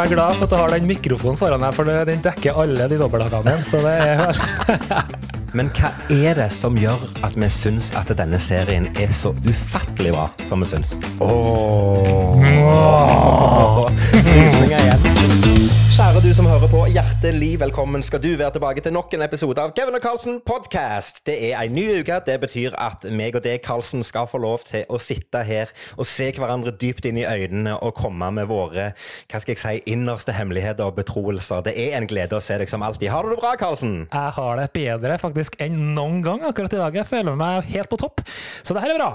være glad for at du har den mikrofonen foran deg, for den dekker alle de dobbelthakene dine. Så det er Men hva er det som gjør at vi syns at denne serien er så ufattelig bra som vi syns? Åh. oh. igjen. Kjære du som hører på, hjertelig velkommen skal du være tilbake til nok en episode av Kevin og Carlsen podcast. Det er en ny uke. Det betyr at meg og deg, Carlsen, skal få lov til å sitte her og se hverandre dypt inn i øynene og komme med våre hva skal jeg si, innerste hemmeligheter og betroelser. Det er en glede å se deg som alltid. Har du det bra, Carlsen? Jeg har det bedre faktisk enn noen gang akkurat i dag. Jeg føler meg helt på topp. Så det her er bra.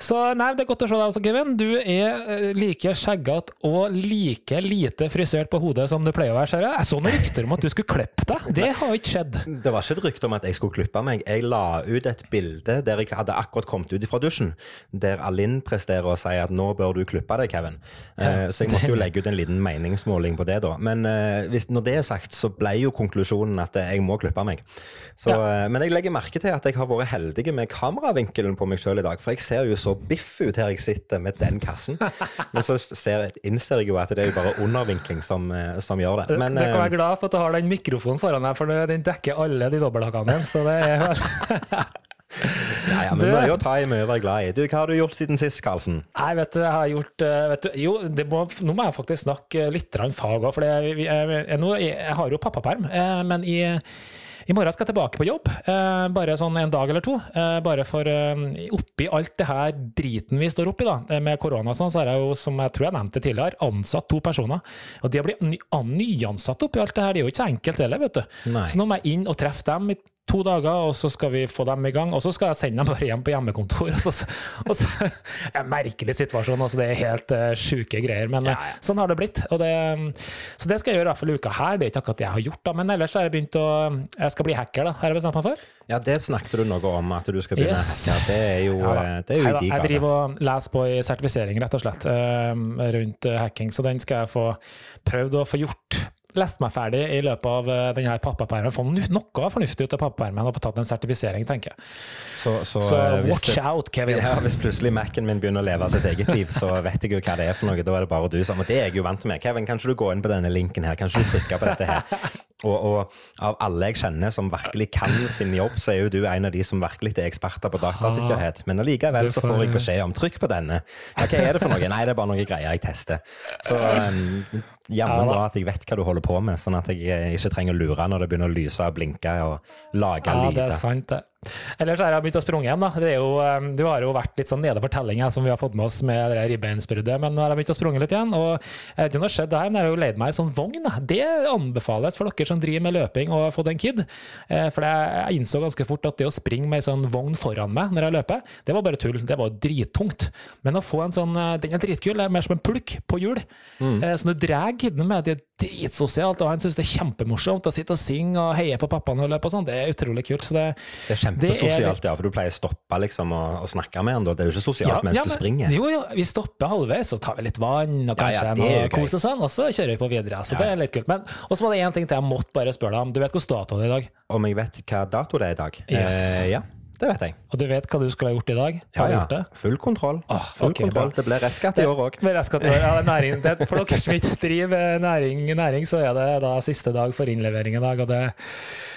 Så nei, det er godt å se deg også, Kevin. Du er eh, like skjeggete og like lite frisert på hodet som du pleier å være. ser Jeg så noen rykter om at du skulle klippe deg. Det har ikke skjedd. Det var ikke et rykte om at jeg skulle klippe meg. Jeg la ut et bilde der jeg hadde akkurat kommet ut fra dusjen, der Alinn presterer og sier at nå bør du klippe deg, Kevin. Eh, så jeg måtte jo legge ut en liten meningsmåling på det, da. Men eh, hvis, når det er sagt, så ble jo konklusjonen at eh, jeg må klippe meg. Så, ja. men jeg legger merke til at jeg har vært heldig med kameravinkelen på meg sjøl i dag. For jeg ser jo så biff ut her jeg sitter med den kassen. Men så ser, innser jeg jo at det er jo bare undervinkling som, som gjør det. Men, du kan eh, være glad for at du har den mikrofonen foran deg, for den dekker alle de dobbelthakene dine. Så det er ja, ja, men Du- mye å ta i, mye å være glad i. Du, hva har du gjort siden sist, Karlsen? Nei, vet du, jeg har gjort eh, vet du, Jo, det må, nå må jeg faktisk snakke litt fag òg, for jeg, jeg, jeg, jeg har jo pappaperm. eh, Men i, i morgen skal jeg tilbake på jobb, eh, bare sånn en dag eller to. eh, Bare for eh, oppi alt det her driten vi står oppi da, med korona og sånn, så har jeg jo, som jeg tror jeg nevnte tidligere, ansatt to personer. Og det å bli ny, nyansatt oppi alt det her, det er jo ikke så enkelt heller, vet du. Nei. Så nå må jeg inn og treffe dem to dager, og så skal vi få dem i gang. Og så skal jeg sende dem bare hjem på hjemmekontor. Og så, og så, en merkelig situasjon, altså det er helt uh, sjuke greier. Men eh, sånn har det blitt. Det, så det skal jeg gjøre i hvert fall uka her. Det er ikke akkurat det jeg har gjort, da. Men ellers har jeg begynt å Jeg skal bli hacker, da. Har jeg bestemt meg for. Ja, det snakket du noe om, at du skal begynne Yes. å hacke. Det er jo, Ja det er jo Neida, jeg driver og leser på i sertifisering, rett og slett, uh, rundt hacking. Så den skal jeg få prøvd å få gjort. Lest meg ferdig i løpet av uh, denne pappapermen. Få noe fornuftig ut av pappapermen og få tatt en sertifisering, tenker jeg. Så, så, Så eh, watch det- out, Kevin. Ja, hvis plutselig Mac-en min begynner å leve sitt eget liv, så vet jeg jo hva det er for noe. Da er det bare du som det er jeg jo vant med. Kevin, kan ikke du gå inn på denne linken her? Kan ikke du trykke på dette her? Og, og av alle jeg kjenner som virkelig kan sin jobb, så er jo du en av de som virkelig er eksperter på datasikkerhet. Men allikevel så får- får jeg beskjed om trykk på denne. Ja, hva er det for noe? Nei, det er bare noen greier jeg tester. Så um, jammen Ja, bra at jeg vet hva du holder på med, sånn at jeg eh, ikke trenger å lure når det begynner å lyse og blinke og lage Ja, det er sant, det. Ellers har jeg begynt å sprunge igjen. da. Det er jo, um, du har jo vært litt sånn nede for telling som vi har fått med oss med det ribbeinsbruddet, men nå har jeg begynt å sprunge litt igjen. og Jeg vet ikke om det har skjedd her, men jeg har jo leid meg en sånn vogn. da. Det anbefales for dere som driver med løping og har fått en kid. Eh, For jeg innså ganske fort at det å springe med en sånn vogn foran meg når jeg løper, det var bare tull. Det var drittungt. Men å få en sånn, eh, den er dritkul. Det er mer som en plukk på hjul. Mm. Så du drar kiden med, det dritsosialt, og han syns det er kjempemorsomt å sitte og synge og heie på pappaen og løpe og sånn. Det er utrolig kult. så det Det er kjempesosialt, ja, for du pleier å stoppe liksom, og, og snakke med han. da. Det er jo ikke sosialt mens du men- springer. Jo, jo, vi stopper halvveis, så tar vi litt vann og kanskje ja, ja, jo kos og sånn, og så kjører vi på videre. Så Ja. det er litt kult. Men og så var det én ting til jeg måtte bare spørre deg om. Du vet hvordan dato det er i dag? Om jeg vet hva dato det er i dag? Yes. Eh, ja, det vet jeg. Og du vet hva du skulle ha gjort i dag? Ja, Har ja. gjort det? Full kontroll. Åh, Full okay, kontroll. Det ble restskatt i år òg. Ja, næring, det, for dere som ikke driver næring, næring, så er det da siste dag for innlevering i dag. Og det,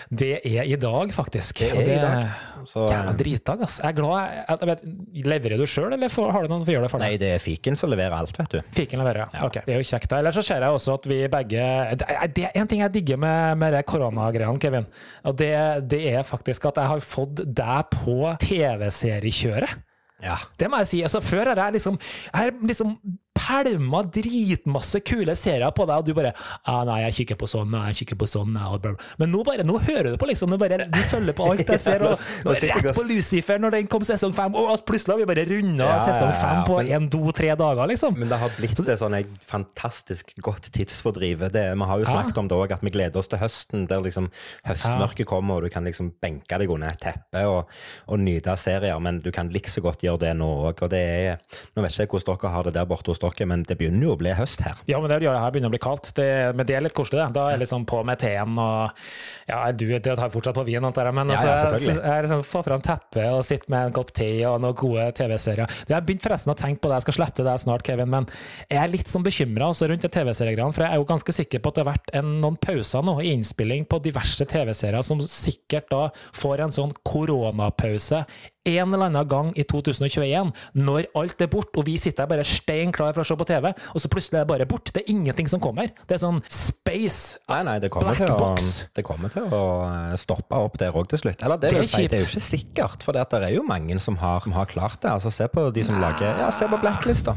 det er i dag, faktisk. Det er det, i dag. Så, Jævla eh, dritdag, ass. Jeg er glad. Jeg, jeg vet, leverer du sjøl, eller får, har du noen som gjør det for deg? Nei, det er fiken som leverer alt, vet du. Fiken leverer, ja. Ok, Det er jo kjekt. Eller Ellers så ser jeg også at vi begge Det er er en ting jeg digger med, med det koronagreiene, Kevin. Og det, det er faktisk at jeg har fått deg på TV-seriekjøret. Ja. Det må jeg si. altså Før har jeg liksom Jeg liksom pælma dritmasse kule serier på deg, og du bare ah, 'Nei, jeg kikker på sånn, nei, jeg kikker på sånn', nei. Men nå bare, nå hører du på, liksom. Du, bare, du følger på alt jeg ser. Og, og rett på Lucifer når den kom sesong fem, og plutselig har vi bare runda Ja, sesong ja, ja, fem på én, to, tre dager, liksom. Men det har blitt et sånn et fantastisk godt tidsfordriv. Det, vi har jo Ja. snakket om det òg, at vi gleder oss til høsten, der liksom høstmørket kommer, og du kan liksom benke deg under et teppe og, og nyte serier, men du kan like så godt gjøre det nå òg. Og det er Nå vet ikke hvordan dere har det der borte hos dere, men det begynner jo å bli høst her. Ja, men det gjør det her begynner å bli kaldt. Det, men det er litt koselig, det. Da er jeg liksom på med teen og Ja, du det tar fortsatt på vin, antar jeg, men Ja, altså, ja, jeg, liksom får fram teppet og sitter med en kopp te og noen gode TV-serier. Jeg har begynt forresten å tenke på det, jeg skal slippe det snart, Kevin, men jeg er litt sånn bekymra også rundt de TV-seriegreiene, for jeg er jo ganske sikker på at det har vært en, noen pauser nå i innspilling på diverse TV-serier som sikkert da får en sånn koronapause en eller annen gang i 2021, når alt er bort, og vi sitter her bare stein klar for å se på TV, og så plutselig er det bare bort. Det er ingenting som kommer. Det er sånn space. Nei, nei, det Black å, box. det kommer til å eh, stoppe opp der òg til slutt. Eller det Det er si, det er jo ikke sikkert, for det er jo mange som har, som har klart det. Altså, Se på de som lager Ja, se på Blacklist, da.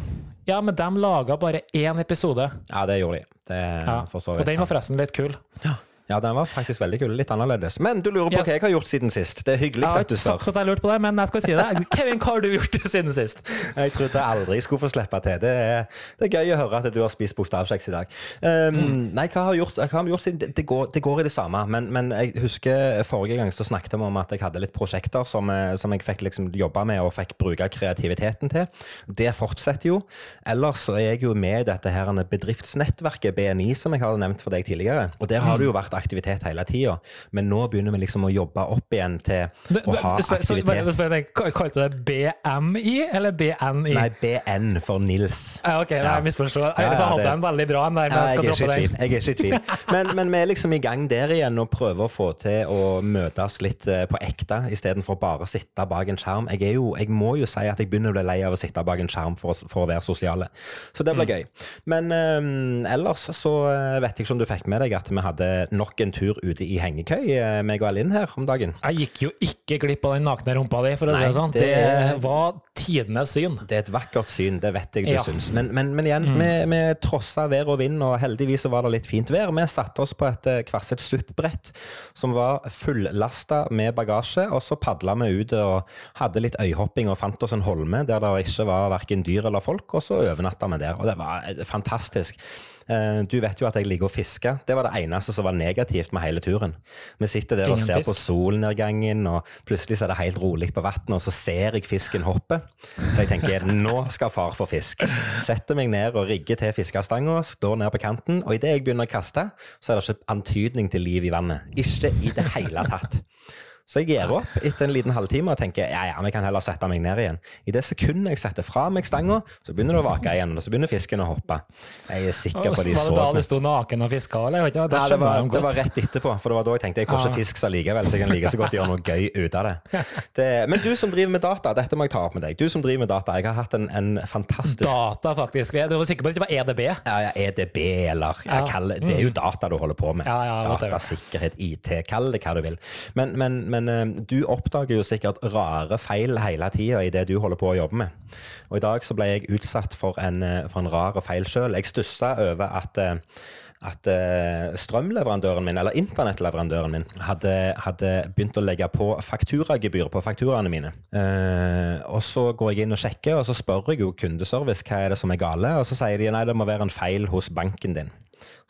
Ja, men de laga bare én episode, Ja, det gjorde de. Det ja. og den var forresten litt kul. Ja, den var faktisk veldig kul. Litt annerledes. Men du lurer på Yes. hva jeg har gjort siden sist. Det er hyggelig Jeg har at du ikke sagt spør. at jeg lurte på det, men jeg skal si det. Kevin, hva har du gjort siden sist? Jeg trodde jeg aldri skulle få slippe til. Det er, det er gøy å høre at du har spist bokstavkjeks i dag. Um, Nei, hva har jeg gjort? Hva har gjort siden? Det, det, går, det går i det samme, men, men jeg husker forrige gang så snakket vi om at jeg hadde litt prosjekter som, eh, som jeg fikk liksom jobbe med og fikk bruke kreativiteten til. Det fortsetter jo. Ellers så er jeg jo med i dette her bedriftsnettverket BNI, som jeg har nevnt for deg tidligere. Og der har det jo vært aktivitet hele tida, men nå begynner vi liksom å jobbe opp igjen til Det- å ha så- så- aktivitet. jeg Kalte du det BMI eller BNI? Nei, BN for Nils. Ja, ok, nei, Ja. jeg misforstår. Ja, Jeg ja, hadde det- en veldig bra en der, men jeg jeg, skal er droppe den. jeg er ikke i tvil. Men, men vi er liksom i gang der igjen og prøver å få til å møtes litt eh, på ekte, istedenfor bare å sitte bak en skjerm. Jeg, er jo, jeg må jo si at jeg begynner å bli lei av å sitte bak en skjerm for, å- for å være sosiale. Så det blir gøy. Men um, ellers så eh, vet jeg ikke om du fikk med deg at vi hadde nok en tur ute i hengekøy, eh, meg og Elin her om dagen. Jeg gikk jo ikke glipp av den nakne rumpa di, for å si det sånn. det Det var tidenes syn. Det er et vakkert syn, det vet jeg du Ja. syns. Men, men, men igjen, vi, vi trossa vær og vind, og heldigvis var det litt fint vær. Vi satte oss på et kvasset hvert SUP-brett som var fullasta med bagasje, og så padla vi ut og hadde litt øyhopping og fant oss en holme der det ikke var verken dyr eller folk, og så overnatta vi der. Og det var eh, fantastisk. Eh, Du vet jo at jeg liker å fiske. Det var det eneste som var negativt med hele turen. Vi sitter der og ser på solnedgangen, og plutselig så er det helt rolig på vannet, og så ser jeg fisken hoppe. Så jeg tenker nå skal far få fisk. Setter meg ned og rigger til fiskestanga, står ned på kanten, og idet jeg begynner å kaste, så er det ikke antydning til liv i vannet. Ikke i det hele tatt. Så jeg gir opp etter en liten halvtime og tenker ja, ja, vi kan heller sette meg ned igjen. I det sekundet jeg setter fra meg stanga, så begynner det å vake igjen, og så begynner fisken å hoppe. Jeg er sikker på så de var så det da du sto naken og fiska, eller? Det Nei, det var, det var rett etterpå, for det var da jeg tenkte jeg får ikke fisk så likevel, så jeg kan like så godt gjøre noe gøy ut av det. det. Men du som driver med data, dette må jeg ta opp med deg. Du som driver med data, jeg har hatt en, en fantastisk Data, faktisk. Du var sikker på at det ikke var EDB? ja, ja, EDB, eller Ja. Mm. kaller, Det er jo data du holder på med. Ja, ja. Datasikkerhet, IT, kall det hva du vil. Men, men, men eh, du oppdager jo sikkert rare feil hele tida i det du holder på å jobbe med. Og i dag så ble jeg utsatt for en, eh, for en rar feil sjøl. Jeg stussa over at eh, at strømleverandøren min, eller internettleverandøren min, hadde, hadde begynt å legge på fakturagebyr på fakturaene mine. Uh, og så går jeg inn og sjekker, og så spør jeg jo kundeservice hva er det som er gale, og så sier de nei, det må være en feil hos banken din.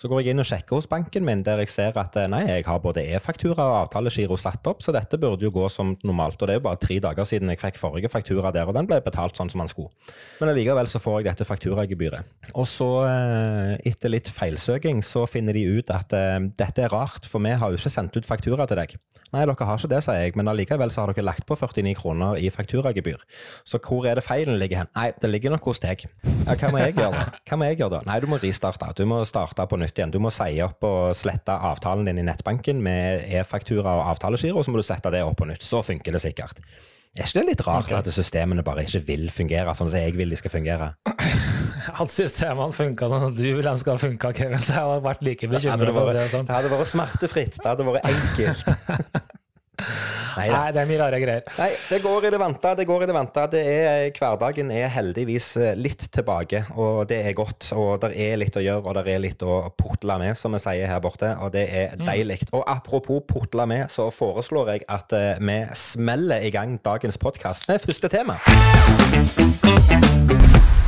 Så går jeg inn og sjekker hos banken min, der jeg ser at eh, nei, jeg har både e-faktura og avtalegiro satt opp, så dette burde jo gå som normalt. Og det er jo bare tre dager siden jeg fikk forrige faktura der, og den ble betalt sånn som den skulle. Men allikevel så får jeg dette fakturagebyret. Og så, eh, etter litt feilsøking, så finner de ut at eh, dette er rart, for vi har jo ikke sendt ut faktura til deg. Nei, dere har ikke det, sier jeg, men allikevel så har dere lagt på 49 kroner i fakturagebyr. Så hvor er det feilen ligger hen? Nei, det ligger nok hos deg. Ja, hva må jeg gjøre da? Hva må jeg gjøre da? Nei, du må ristarte. Du må starte på nytt igjen. Du må si opp og slette avtalen din i nettbanken med e-faktura og avtalegiro, så må du sette det opp på nytt. Så funker det sikkert. Er ikke det litt rart okay. at systemene bare ikke vil fungere sånn som jeg vil de skal fungere? At systemene funka sånn som du vil de skal funke, Kevin, så jeg har vært like bekymra. det, det sånn. det hadde vært smertefritt. Det hadde vært enkelt. Nei. Nei, det er mye rare greier. Nei, det går i det vante. Det går i det. Det er, hverdagen er heldigvis eh, litt tilbake, og det er godt. Og det er litt å gjøre, og det er litt å putle med, som vi sier her borte. Og det er deilig. Og apropos putle med, så foreslår jeg at eh, vi smeller i gang dagens podkast. Første tema.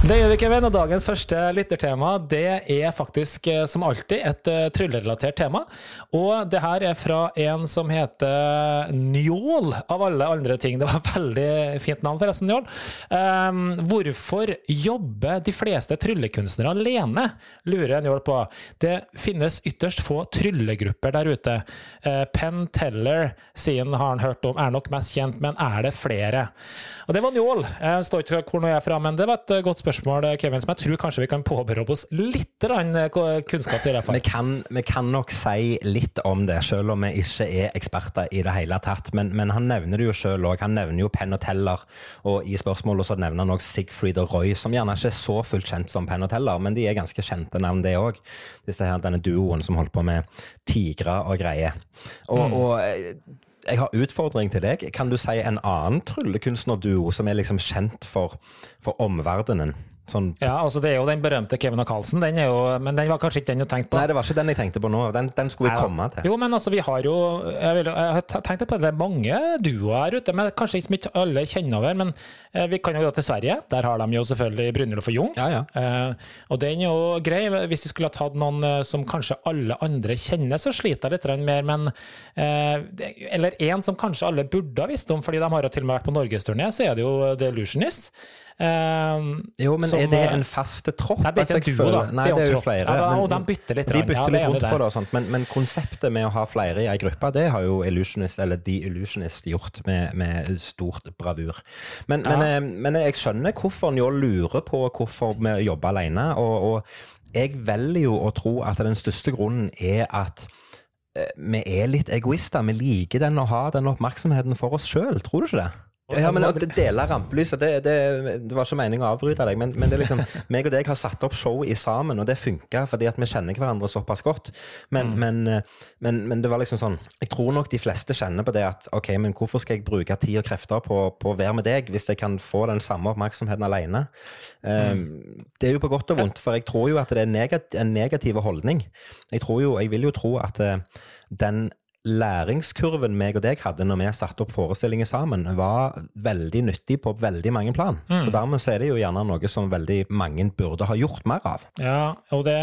Det gjør vi, Kevin. Og dagens første lyttertema det er faktisk eh, som alltid et uh, tryllerelatert tema. Og det her er fra en som heter Njål, av alle andre ting. Det var et veldig fint navn, forresten, Njål. Um, hvorfor jobber de fleste tryllekunstnere alene, lurer Njål på. Det finnes ytterst få tryllegrupper der ute. Uh, Penn Teller, siden har han hørt om, er nok mest kjent, men er det flere? Og det var Njål. Jeg står ikke hvor nå jeg er fra, men det var et godt spørsmål spørsmål, Kevin, som jeg tror kanskje vi kan påberope oss litt eh, kunnskap til. Vi kan, vi kan nok si litt om det, selv om vi ikke er eksperter i det hele tatt. Men, men han nevner det jo selv òg. Han nevner jo Penn og Teller, og i spørsmålet så nevner han òg Sigfried og Roy, som gjerne ikke er så fullt kjent som Penn og Teller, men de er ganske kjente navn, det òg. Denne duoen som holdt på med tigre og greier. Og, mm. og eh, jeg har utfordring til deg. Kan du si en annen tryllekunstnerduo som er liksom kjent for, for omverdenen? Sånn. Ja, altså det er jo den berømte Kevin og Carlsen, den er jo, men den var kanskje ikke den du tenkte på? Nei, det var ikke den jeg tenkte på nå. Den, den skulle vi komme til. Jo, men altså, vi har jo Jeg, vil, jeg har tenkt på det, det er mange duoer her ute, men kanskje ikke alle kjenner over. Men eh, vi kan jo gå til Sverige. Der har de jo selvfølgelig Brynjulf og Jung. Ja, ja. Eh, og den er jo grei. Hvis vi skulle ha tatt noen eh, som kanskje alle andre kjenner, så sliter jeg litt mer, men eh, Eller en som kanskje alle burde ha visst om, fordi de har jo til og med vært på norgesturné, så er det jo The Uh, jo, men som, er det en fast tropp? Nei, det er ikke en duo, da. Nei, det er, jo flere. Ja, og de bytter litt. De bytter ja, litt rundt på det og sånt, men, men, konseptet med å ha flere i ei gruppe, det har jo Illusionist, eller The Illusionist gjort med, med stort bravur. Men, ja. men, eh, men, jeg skjønner hvorfor Njål lurer på hvorfor vi jobber alene, og, og jeg velger jo å tro at den største grunnen er at eh, vi er litt egoister. Vi liker den å ha den oppmerksomheten for oss sjøl, tror du ikke det? Ja, men det deler rampelyset, det, det, det, var ikke meningen å avbryte deg. Men, men, det er liksom, meg og deg har satt opp show i sammen, og det funka fordi at vi kjenner hverandre såpass godt. Men, mm. men, men, det var liksom sånn Jeg tror nok de fleste kjenner på det at OK, men hvorfor skal jeg bruke tid og krefter på, på å være med deg hvis jeg kan få den samme oppmerksomheten alene? Um, det er jo på godt og vondt, for jeg tror jo at det er en negativ holdning. Jeg tror jo, jeg vil jo tro at uh, den læringskurven meg og deg hadde når vi satte opp forestillinger sammen, var veldig nyttig på veldig mange plan. Mm. Så dermed så er det jo gjerne noe som veldig mange burde ha gjort mer av. Ja, og det,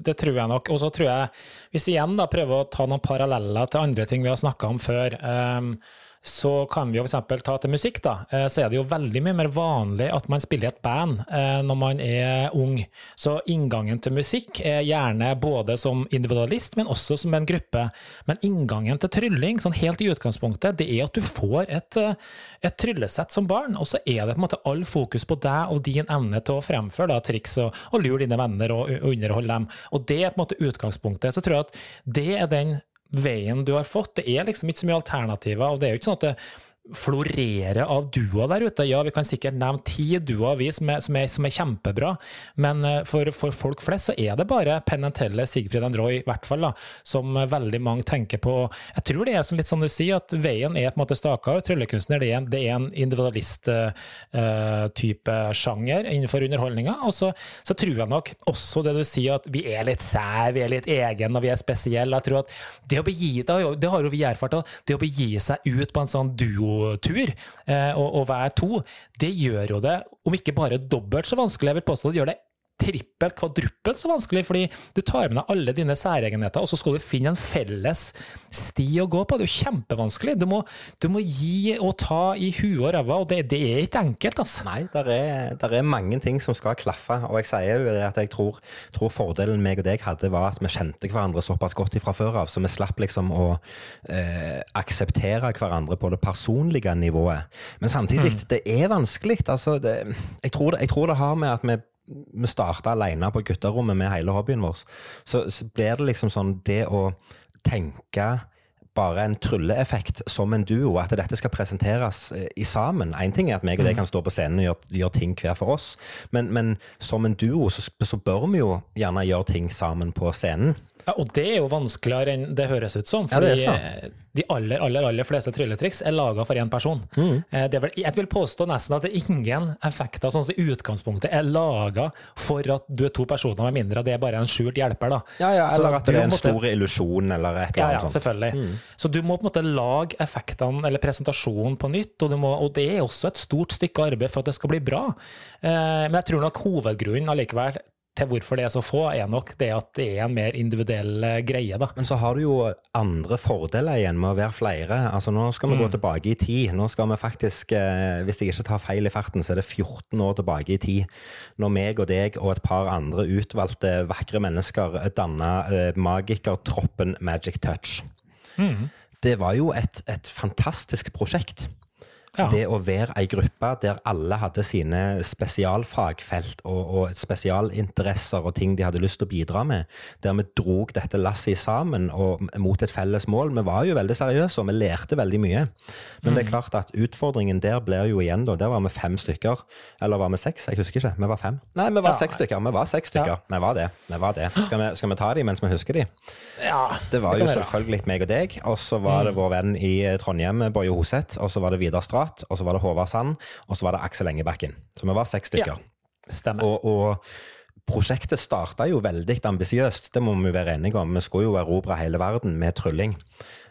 det tror jeg nok. Og så tror jeg, hvis vi igjen da prøver å ta noen paralleller til andre ting vi har snakka om før um, så kan vi jo f.eks. ta til musikk, da. Eh, så er det jo veldig mye mer vanlig at man spiller i et band eh, når man er ung. Så inngangen til musikk er gjerne både som individualist, men også som en gruppe. Men inngangen til trylling, sånn helt i utgangspunktet, det er at du får et, eh, et tryllesett som barn, og så er det på en måte all fokus på deg og din evne til å fremføre da, triks og, og lure dine venner og, og underholde dem. Og det er på en måte utgangspunktet. Så tror jeg at det er den veien du har fått. Det er liksom ikke så mye alternativer. og det er jo ikke sånn at det, florerer av duoer der ute. Ja, vi kan sikkert nevne ti duoer vi som, som, som, er kjempebra, men eh, for, for, folk flest så er det bare Penn Teller, Sigfrid and Roy, i hvert fall, da, som veldig mange tenker på. Jeg tror det er litt som du sier, at veien er på en måte staka ut. Tryllekunstner det er en, er en individualist-type uh, sjanger innenfor underholdninga. Og så, så, tror jeg nok også det du sier, at vi er litt sær, vi er litt egen og vi er spesielle. Jeg tror at det å begi, det har jo vi erfart, det å begi seg ut på en sånn duo tur eh, og, og være to, det gjør jo det, om ikke bare dobbelt så vanskelig, jeg vil påstå det gjør det trippelt, kvadruppelt så vanskelig, fordi du tar med deg alle dine særegenheter, og så skal du finne en felles sti å gå på. Det er jo kjempevanskelig. Du må, du må gi og ta i huet og ræva, og det, det, er ikke enkelt, altså. Nei, det er, er, mange ting som skal klaffe, og jeg sier jo det at jeg tror, tror, fordelen meg og deg hadde, var at vi kjente hverandre såpass godt fra før av, så vi slapp liksom å eh, akseptere hverandre på det personlige nivået. Men samtidig, mm. det er vanskelig. Altså, det, jeg, tror det, jeg tror det har med at vi vi starta alene på gutterommet med hele hobbyen vår, så, så blir det liksom sånn det å tenke bare en trylleeffekt som en duo, at dette skal presenteres eh, i sammen. Én ting er at meg og deg mm. kan stå på scenen og gjøre, gjøre ting hver for oss, men, men som en duo så, så, bør vi jo gjerne gjøre ting sammen på scenen. Ja, og det er jo vanskeligere enn det høres ut som. Ja, Fordi så. eh, de aller aller, aller fleste trylletriks er laga for én person. Mm. Eh, Det vel, jeg vil påstå nesten at det er ingen effekter sånn som i utgangspunktet er laga for at du er to personer, med mindre det er bare en skjult hjelper. da. Ja, ja, eller at det er en måtte- stor illusjon, eller et eller annet. Ja, ja, selvfølgelig. Så du må på en måte lage effektene eller presentasjonen på nytt, og, må, og det er også et stort stykke arbeid for at det skal bli bra. Eh, men jeg tror nok hovedgrunnen allikevel til hvorfor det er så få, er nok det at det er en mer individuell eh, greie. da. Men så har du jo andre fordeler igjen med å være flere. Altså Nå skal vi gå tilbake i tid. Nå skal vi faktisk, eh, hvis jeg ikke tar feil i farten, så er det 14 år tilbake i tid. Når meg og deg og et par andre utvalgte vakre mennesker danna eh, magikertroppen Magic Touch. Det var jo et, et fantastisk prosjekt. Ja. Det å være ei gruppe der alle hadde sine spesialfagfelt og, og spesialinteresser og ting de hadde lyst til å bidra med, der vi drog dette lasset sammen og, mot et felles mål. Vi var jo veldig seriøse, og vi lærte veldig mye. Men det er klart at utfordringen der blir jo igjen, da. Der var vi fem stykker. Eller var vi seks? Jeg husker ikke. Vi var fem. Nei, vi var Ja. seks stykker. Vi var seks stykker. Vi var det. Vi var det. Skal vi, skal vi ta de mens vi husker de? Ja, Det var jo selvfølgelig meg og deg, og så var det vår venn i Trondheim, Boje Hoseth, og så var det Vidar Strat, og så var det Håvard Sand, og så var det Aksel Engebakken. Så vi var seks stykker. Ja, Stemmer. Og, og prosjektet starta jo veldig ambisiøst, det må vi være enige om. Vi skulle jo erobre hele verden med trylling.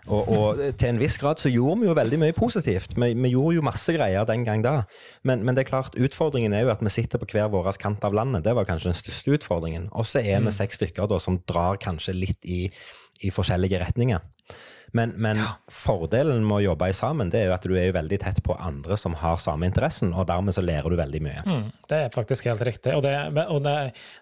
Og, og til en viss grad så gjorde vi jo veldig mye positivt. Vi, vi gjorde jo masse greier den gang da. Men, men det er klart, utfordringen er jo at vi sitter på hver vår kant av landet. Det var kanskje den største utfordringen. Og så er vi seks stykker da som drar kanskje litt i, i forskjellige retninger. Men, men fordelen med å jobbe sammen, det er jo at du er jo veldig tett på andre som har samme interessen, og dermed så lærer du veldig mye. Mm, det er faktisk helt riktig. Og, det, og det,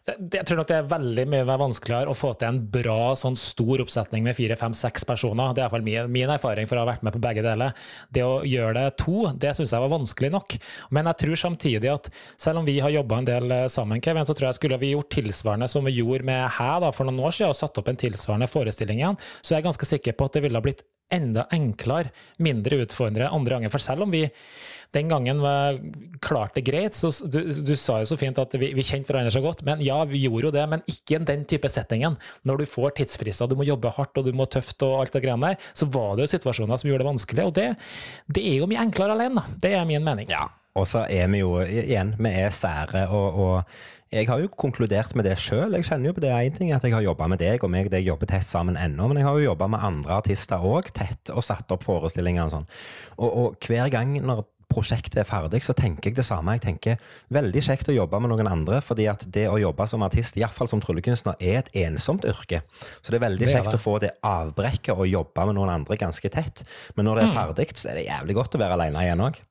det, jeg tror nok det er veldig mye vanskeligere å få til en bra, sånn stor oppsetning med fire, fem, seks personer. Det er iallfall min, min erfaring for å ha vært med på begge deler. Det å gjøre det to, det syns jeg var vanskelig nok. Men jeg tror samtidig at selv om vi har jobba en del eh, sammen, Kevin, så tror jeg skulle vi gjort tilsvarende som vi gjorde med Hæ da, for noen år siden, og satt opp en tilsvarende forestilling igjen, så jeg er ganske sikker på at det ville ha blitt enda enklere, mindre utfordrende andre ganger. For selv om vi den gangen klarte det greit, så du, du sa jo så fint at vi, vi kjente hverandre så godt, men ja, vi gjorde jo det, men ikke i den type settingen. Når du får tidsfrister, du må jobbe hardt og du må tøft og alt det greiene der, så var det jo situasjoner som gjorde det vanskelig, og det, det er jo mye enklere alene, da. Det er min mening. Ja, og så er vi jo igjen, vi er sære, og, og jeg har jo konkludert med det sjøl. Jeg kjenner jo på det én ting at jeg har jobba med deg, og meg det deg jobber tett sammen ennå, men jeg har jo jobba med andre artister òg, tett, og satt opp forestillinger og sånn. Og, og hver gang når prosjektet er ferdig, så tenker jeg det samme. Jeg tenker veldig kjekt å jobbe med noen andre, fordi at det å jobbe som artist, iallfall som tryllekunstner, er et ensomt yrke. Så det er veldig Det er kjekt det. å få det avbrekket og jobbe med noen andre ganske tett. Men når det er ferdig, så er det jævlig godt å være alene igjen òg.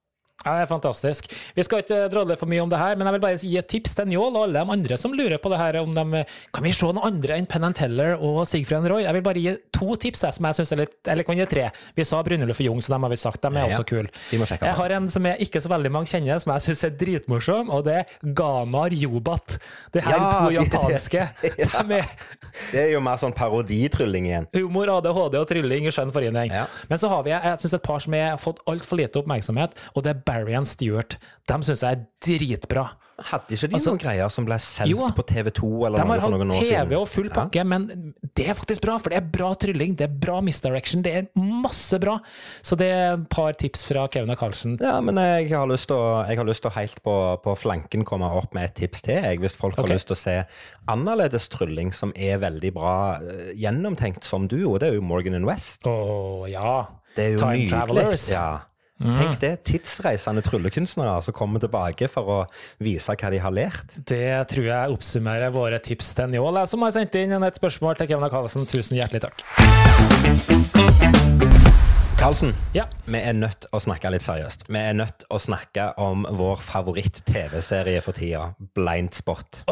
Ja, det er fantastisk. Vi skal ikke drodle for mye om det her, men jeg vil bare gi et tips til Njål og alle de andre som lurer på det her. om de, Kan vi se noen andre enn Penn Teller og Sigfrid Roy? Jeg vil bare gi to tips som jeg synes er litt Eller kan gi tre. Vi sa Brynjulf og Jung, så dem har vi sagt. De er Ja, også kule. Jeg har en som jeg ikke så veldig mange kjenner, som jeg syns er dritmorsom, og det er Gamar Jobat. Det her Ja, to de- japanske. De er Det er jo mer sånn paroditrylling igjen. Humor, ADHD og trylling i skjønn forening. Ja. Men så har vi jeg synes et par som har fått altfor lite oppmerksomhet, og det er Barry and Stewart. De syns jeg er dritbra. Hadde ikke de Altså- noen greier som ble sendt Jo, på TV2 eller De noe har for noen år siden? TV og full pakke, men det er faktisk bra, for det er bra trylling, det er bra misdirection, det er masse bra. Så det er et par tips fra Kevin og Karlsen. Ja, men jeg har lyst til å, har helt på, på flanken komme opp med et tips til. Jeg, hvis folk okay. har lyst til å se annerledes trylling som er veldig bra eh, gjennomtenkt som du, og det er jo Morgan and West. Å ja. Det er jo Time nydelig. Travelers. Mm. Tenk det. Tidsreisende tryllekunstnere som kommer tilbake for å vise hva de har lært. Det tror jeg oppsummerer våre tips til Njål, som har sendt inn et spørsmål til Kevin og Karlsen. Tusen hjertelig takk. Karlsen, Ja. vi er nødt å snakke litt seriøst. Vi er nødt å snakke om vår favoritt-TV-serie for tida, Blind Spot.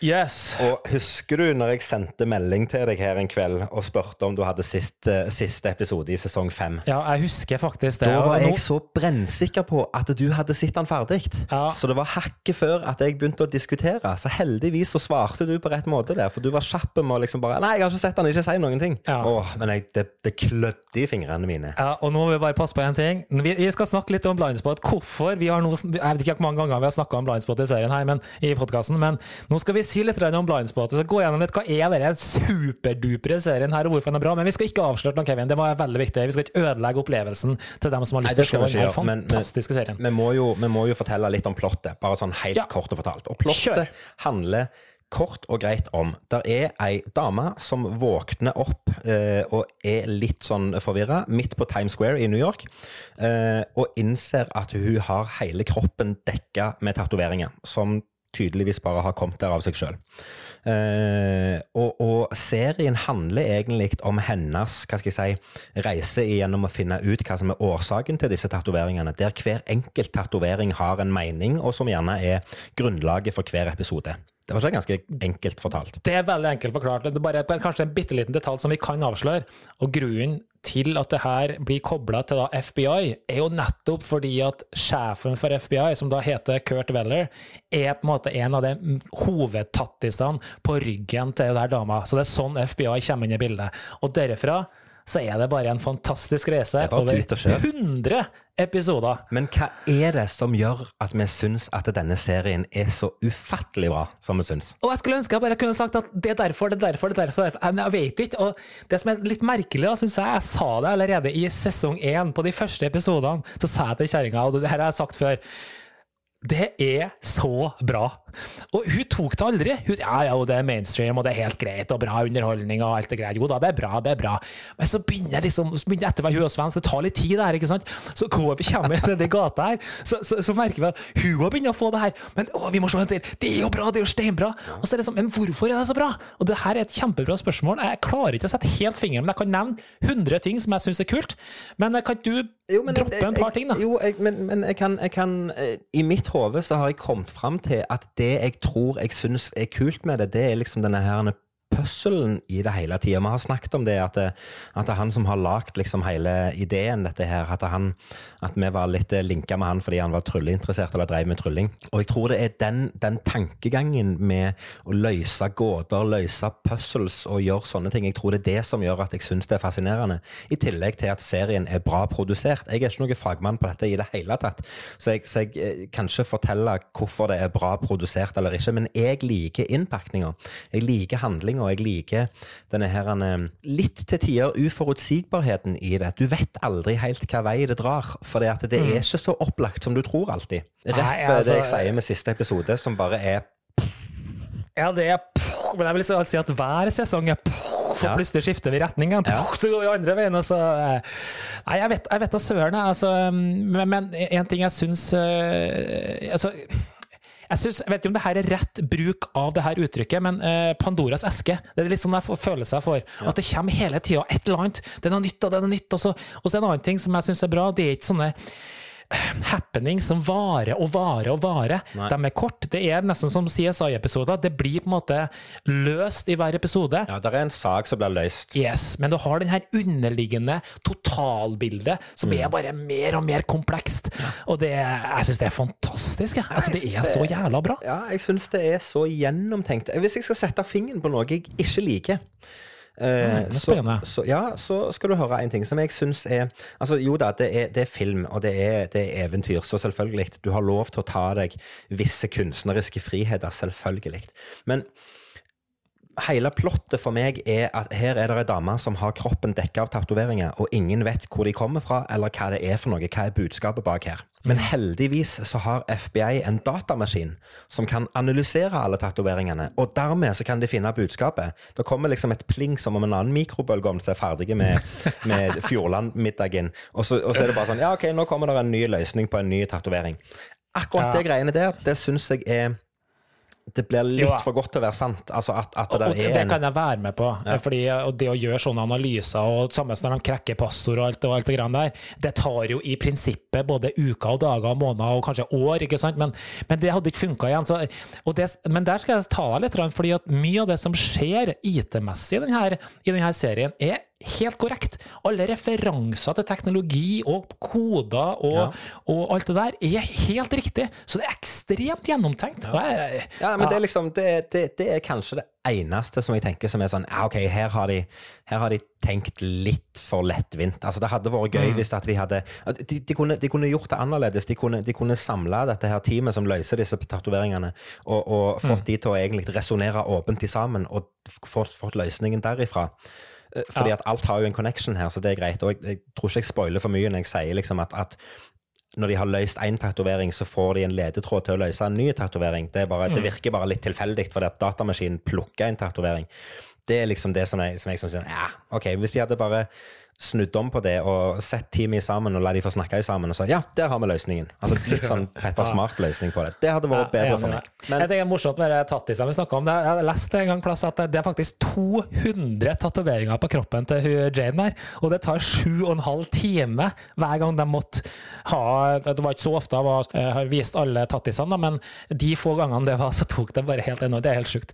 Yes. Og husker du når jeg sendte melding til deg her en kveld og spurte om du hadde siste, siste episode i sesong fem? Ja, jeg husker faktisk det. Da var jeg så brennsikker på at du hadde sett den ferdig. Ja. Så det var hakket før at jeg begynte å diskutere. Så heldigvis så svarte du på rett måte der, for du var kjapp med å liksom bare Nei, jeg har ikke sett den, ikke si noen ting. Ja. Åh, men jeg, det, det klødde i fingrene mine enig. Ja, og nå må vi bare passe på en ting. Vi, vi skal snakke litt om blindspot. Hvorfor vi har nå, Jeg vet ikke hvor mange ganger vi har snakka om blindspot i serien her, men, i podcasten, men nå skal vi si litt om blindspot. Så gå gjennom litt hva er denne superdupre serien her, og hvorfor den er bra. Men vi skal ikke avsløre noe, Kevin. Det var veldig viktig. Vi skal ikke ødelegge opplevelsen til dem som har lyst til å se denne fantastiske serien. Vi, må jo, vi må jo fortelle litt om plottet, bare sånn helt ja. kort og fortalt. Og plottet Kjør. handler kort og greit om. Der er ei dame som våkner opp eh, og er litt sånn forvirra midt på Times Square i New York, eh, og innser at hun har hele kroppen dekka med tatoveringer, som tydeligvis bare har kommet der av seg sjøl. Eh, og, og, serien handler egentlig om hennes hva skal jeg si, reise gjennom å finne ut hva som er årsaken til disse tatoveringene, der hver enkelt tatovering har en mening, og som gjerne er grunnlaget for hver episode. Det var ganske enkelt fortalt. Det er veldig enkelt forklart. Det er bare kanskje en bitte liten detalj som vi kan avsløre. Og grunnen til at det her blir kobla til FBI, er jo nettopp fordi at sjefen for FBI, som da heter Kurt Weller, er på en måte en av de hovedtattisene på ryggen til den dama. Så det er sånn FBI kommer inn i bildet. Og derfra så er det bare en fantastisk reise over 100 episoder. Men hva er det som gjør at vi syns at denne serien er så ufattelig bra som vi syns? Og jeg skulle ønske jeg bare kunne sagt at det er derfor, det er derfor, det er derfor. derfor. Men jeg vet ikke. Og det som er litt merkelig, syns jeg, jeg sa det allerede i sesong én, på de første episodene, så sa jeg til kjerringa, og det her har jeg sagt før det er så bra. Og hun tok det aldri. Hun, ja, ja, det er mainstream, og det er helt greit, og bra underholdning, og alt det greit. Jo da, det er bra, det er bra. Men så begynner jeg liksom, så begynner etter hver hun og svensk, det tar litt tid, det her, ikke sant. Så går vi kommer nedi gata her, så, så, så, merker vi at hun òg begynner å få det her. Men å, vi må se til. Det er jo bra, det er jo steinbra. Og så er det sånn, men hvorfor er det så bra? Og det her er et kjempebra spørsmål. Jeg klarer ikke å sette helt fingeren, men jeg kan nevne 100 ting som jeg syns er kult. Men kan du jo, men, droppe en par ting, da? Jo, jeg, men, men jeg, kan, jeg kan eh, I mitt hode så har jeg kommet fram til at det jeg tror jeg syns er kult med det, det er liksom denne her puzzlen i det hele tida. Vi har snakket om det, at, det, at det er han som har lagd liksom hele ideen, dette her. At, han, at vi var litt linka med han fordi han var trylleinteressert eller drev med trylling. Og jeg tror det er den, den tankegangen med å løse gåter, løse puzzles og gjøre sånne ting, jeg tror det er det som gjør at jeg syns det er fascinerende. I tillegg til at serien er bra produsert. Jeg er ikke noen fagmann på dette i det hele tatt, så jeg, så jeg eh, kan ikke fortelle hvorfor det er bra produsert eller ikke, men jeg liker innpakninga. Jeg liker handlinga og jeg liker denne her, litt til tider uforutsigbarheten i det. Du vet aldri helt hva vei det drar, for det, det er mm. ikke så opplagt som du tror alltid. Ref altså, det jeg sier med siste episode, som bare er Ja, det er Men jeg vil si at hver sesong er for plutselig skifter vi retning igjen. Ja. Så går vi andre veien. Og så eh, Nei, jeg vet, da søren, altså, men, én en ting jeg syns altså, jeg, synes, jeg vet ikke om det her er rett bruk av det her uttrykket, men uh, Pandoras eske Det er litt sånn jeg får seg for. Ja. At det kommer hele tida et eller annet. Det er noe nytt, og det er noe nytt. Og så, og så en annen ting som jeg syns er bra, det er ikke sånne happening som varer og varer og varer. Nei. De er kort. Det er nesten som CSI-episoder. Det blir på en måte løst i hver episode. Ja, det er en sak som blir løst. Yes, Men du har den her underliggende totalbildet som mm. er bare mer og mer komplekst. Ja. Og det, jeg syns det er fantastisk. Ja, altså, det er det, så jævla bra. Ja, jeg syns det er så gjennomtenkt. Hvis jeg skal sette fingeren på noe jeg ikke liker Eh, så, så, ja, så skal du høre en ting som jeg syns er Altså, jo da, det er, det er film, og det er, det er, eventyr, så selvfølgelig. Du har lov til å ta deg visse kunstneriske friheter, selvfølgelig. Men hele plottet for meg er at her er det ei dame som har kroppen dekka av tatoveringer, og ingen vet hvor de kommer fra, eller hva det er for noe. Hva er budskapet bak her? Men heldigvis så har FBI en datamaskin som kan analysere alle tatoveringene, og dermed så kan de finne budskapet. Det kommer liksom et pling som om en annen mikrobølgeovn er ferdig med, med Fjordland-middagen, og, og, så er det bare sånn Ja, OK, nå kommer det en ny løsning på en ny tatovering. Akkurat ja. det greiene der, det syns jeg er det blir litt jo, for godt til å være sant. Altså at, at det, og, og det kan jeg være med på. Ja. Fordi, og det å gjøre sånne analyser, og sammen når de krekker passord og alt, og alt det grann der, det tar jo i prinsippet både uker og dager og måneder og kanskje år, ikke sant? Men, men det hadde ikke funka igjen. Så, det, men der skal jeg ta deg litt, fordi at mye av det som skjer IT-messig i i denne serien, er helt korrekt. Alle referanser til teknologi og koder og, Ja. og alt det der er helt riktig. Så det er ekstremt gjennomtenkt. Ja, jeg- Ja, men det er liksom det, det, det er kanskje det eneste som jeg tenker som er sånn ja, OK, her har de, her har de tenkt litt for lettvint. Altså, det hadde vært gøy hvis at de hadde de, de, kunne, de kunne gjort det annerledes. De kunne, de kunne samla dette her teamet som løser disse tatoveringene, og, og fått de til å egentlig resonnere åpent i sammen, og fått, fått løsningen derifra. Eh, Fordi at alt har jo en connection her, så det er greit. Og jeg, jeg tror ikke jeg spoiler for mye når jeg sier liksom at, at når de har løst én tatovering, så får de en ledetråd til å løse en ny tatovering. Det, mm. det virker bare litt tilfeldig, fordi at datamaskinen plukker en tatovering. Det er liksom det som jeg, som jeg som sier, ja, ok, Hvis de hadde bare snudd om på det og sett teamet sammen og la de få snakke sammen og så ja, der har vi løsningen. Altså Litt sånn Petter Smart-løsning på det. Det hadde vært Ja, bedre for meg. Men jeg tenker det er morsomt med det tattisene vi snakka om. Det- Jeg har lest en gang plass at det er faktisk 200 tatoveringer på kroppen til Jane der. Og det tar sju og en halv time hver gang de måtte ha Det var ikke så ofte jeg har vist alle tattisene, men de få gangene det var, så tok det bare helt enormt. Det er helt sjukt.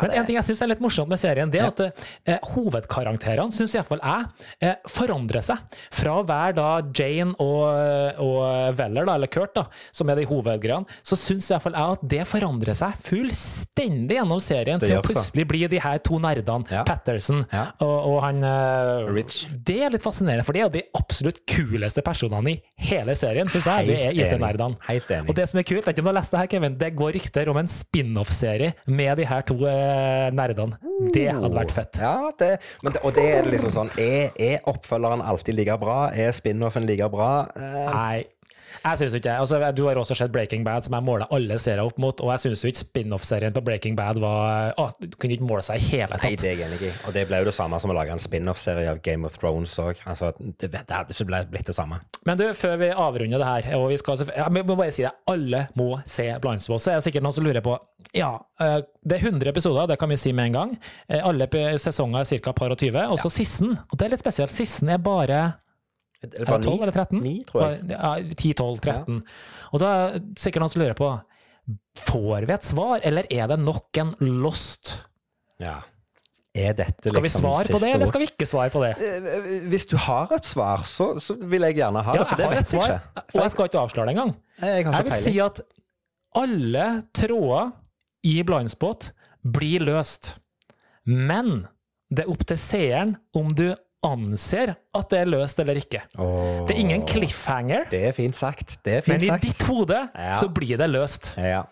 Men en ting jeg syns er litt morsomt med serien, det er at eh, hovedkarakterene, syns iallfall jeg, eh, forandrer seg. Fra å være da Jane og, og Weller, da, eller Kurt, da, som er de hovedgreiene, så syns iallfall jeg at det forandrer seg fullstendig gjennom serien Det til å plutselig bli de her to nerdene, Ja. Patterson Ja. og, og han eh, Rich. Det er litt fascinerende, for det er jo de absolutt kuleste personene i hele serien, syns jeg. Det er. IT-nerdene. Helt enig. Og det som er kult, er ikke om du har lest det her, Kevin, det går rykter om en spin-off-serie med de her to eh, nerdene. Det hadde vært fett. Ja, det, men det, og det er liksom sånn Er, er oppfølgeren alltid like bra? Er spin-offen like bra? Eh, Nei. Jeg synes ikke altså, Du har også sett Breaking Bad, som jeg måler alle serier opp mot. Og jeg syns ikke spin-off-serien på Breaking Bad var å, Du kunne ikke måle seg i hele Nei, det er jeg enig i. Og det ble jo det samme som å lage en spin-off-serie av Game of Thrones òg. Altså, det, det hadde ikke blitt det samme. Men du, før vi avrunder det her, og vi skal jeg må bare si det, alle må se Blindspot. Så er det sikkert noen som lurer på Ja, eh, det er 100 episoder, det kan vi si med en gang. Eh, Alle sesonger er ca. par og 20. Og så Sissen. og det er litt spesielt, Sissen er bare Er det bare 12 9? eller 13? 9, tror jeg. Ja, 10, 12, 13. Og da er det sikkert noen som lurer på Får vi et svar, eller er det nok en lost? Ja. Er dette Skal vi liksom svare på det, det, eller skal vi ikke svare på det? Eh, Hvis du har et svar, så, så vil jeg gjerne ha det, Ja, for det har et vet jeg svar, ikke. og jeg skal ikke avsløre det engang. Jeg Jeg vil si at alle tråder i Blindspot blir løst. Men det er opp til seeren om du anser at det er løst eller ikke. Oh, Det er ingen cliffhanger, Det er fint sagt. Det er fint men i ditt hode Ja. så blir det løst. Ja.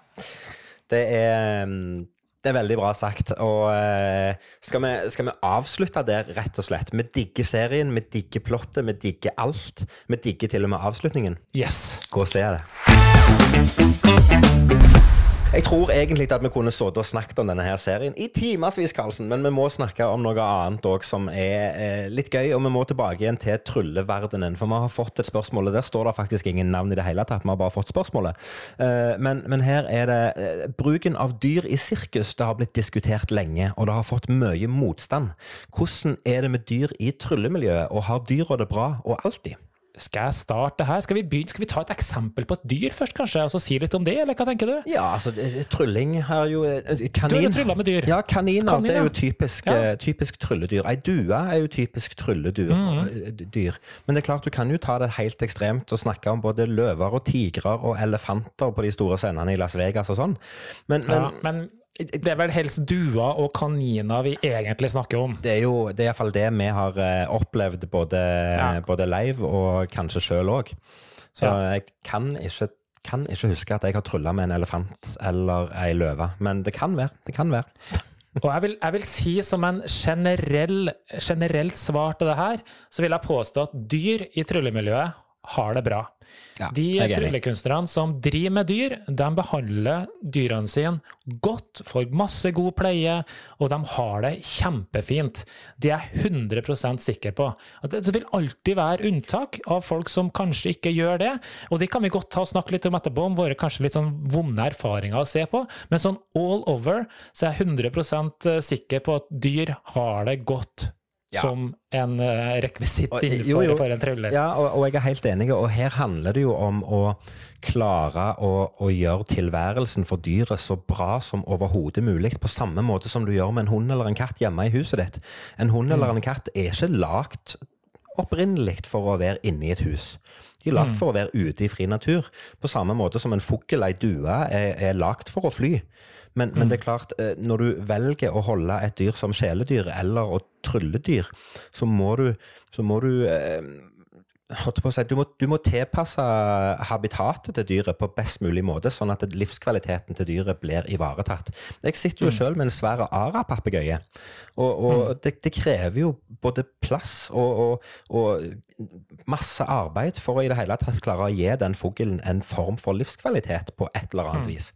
Det er mm, det er veldig bra sagt. Og eh, skal, vi, skal vi avslutte der, rett og slett? Vi digger serien, vi digger plottet, vi digger alt. Vi digger til og med avslutningen. Yes. Gå og se det. Jeg tror egentlig at vi kunne sittet og snakket om denne her serien i timevis, Karlsen, men vi må snakke om noe annet òg som er eh, litt gøy, og vi må tilbake igjen til trylleverdenen. For vi har fått et spørsmål, og der står det faktisk ingen navn i det hele tatt, vi har bare fått spørsmålet. Eh, men, men her er det eh, bruken av dyr i sirkus. Det har blitt diskutert lenge, og det har fått mye motstand. Hvordan er det med dyr i tryllemiljøet, og har dyra det bra og alltid? Skal jeg starte her? Skal vi, begynne? Skal vi ta et eksempel på et dyr først, kanskje? Og så si litt om det, eller hva tenker du? Ja, altså, trylling har jo Kanin. Du har jo trylla med dyr. Ja, kaniner. Kanin, det er jo typisk, Ja. eh, typisk trylledyr. Ei due er jo typisk trylledyr. Mm. eh, dyr. Men det er klart, du kan jo ta det helt ekstremt og snakke om både løver og tigrer og elefanter på de store scenene i Las Vegas og sånn. Men, men Ja, men det er vel helst duer og kaniner vi egentlig snakker om. det er jo det er iallfall det vi har eh, opplevd både, Ja. både live og kanskje sjøl òg. Så Ja. jeg kan ikke, kan ikke huske at jeg har trylla med en elefant eller ei løve. Men det kan være. Det kan være. Og jeg vil, jeg vil si som en generell, generelt svar til det her, så vil jeg påstå at dyr i tryllemiljøet har det bra. Ja, De er tryllekunstnerne som driver med dyr, de behandler dyrene sine godt, får masse god pleie, og de har det kjempefint. Det er jeg 100 sikker på. Det vil alltid være unntak av folk som kanskje ikke gjør det, og de kan vi godt ta og snakke litt om etterpå, om våre kanskje litt sånn vonde erfaringer å se på, men sånn all over så er jeg 100% sikker på at dyr har det godt Ja. som en uh, rekvisitt innenfor jo, jo. for en thriller. Ja, og, og jeg er helt enig, og her handler det jo om å klare å, å gjøre tilværelsen for dyret så bra som overhodet mulig, på samme måte som du gjør med en hund eller en katt hjemme i huset ditt. En hund eller en katt er ikke lagt opprinnelig for å være inne i et hus. De er lagt for å være ute i fri natur, på samme måte som en fugl, ei due, er, er lagt for å fly. Men, men det er klart, eh, når du velger å holde et dyr som kjæledyr eller å trylledyr, så må du, så må du eh, si, du, må, du må tilpasse habitatet til dyret på best mulig måte, sånn at livskvaliteten til dyret blir ivaretatt. Jeg sitter jo selv med en svær ara-papegøye, og, mm. det, det krever jo både plass og, og, og masse arbeid for å i det hele tatt klare å gi den fuglen en form for livskvalitet på et eller annet vis.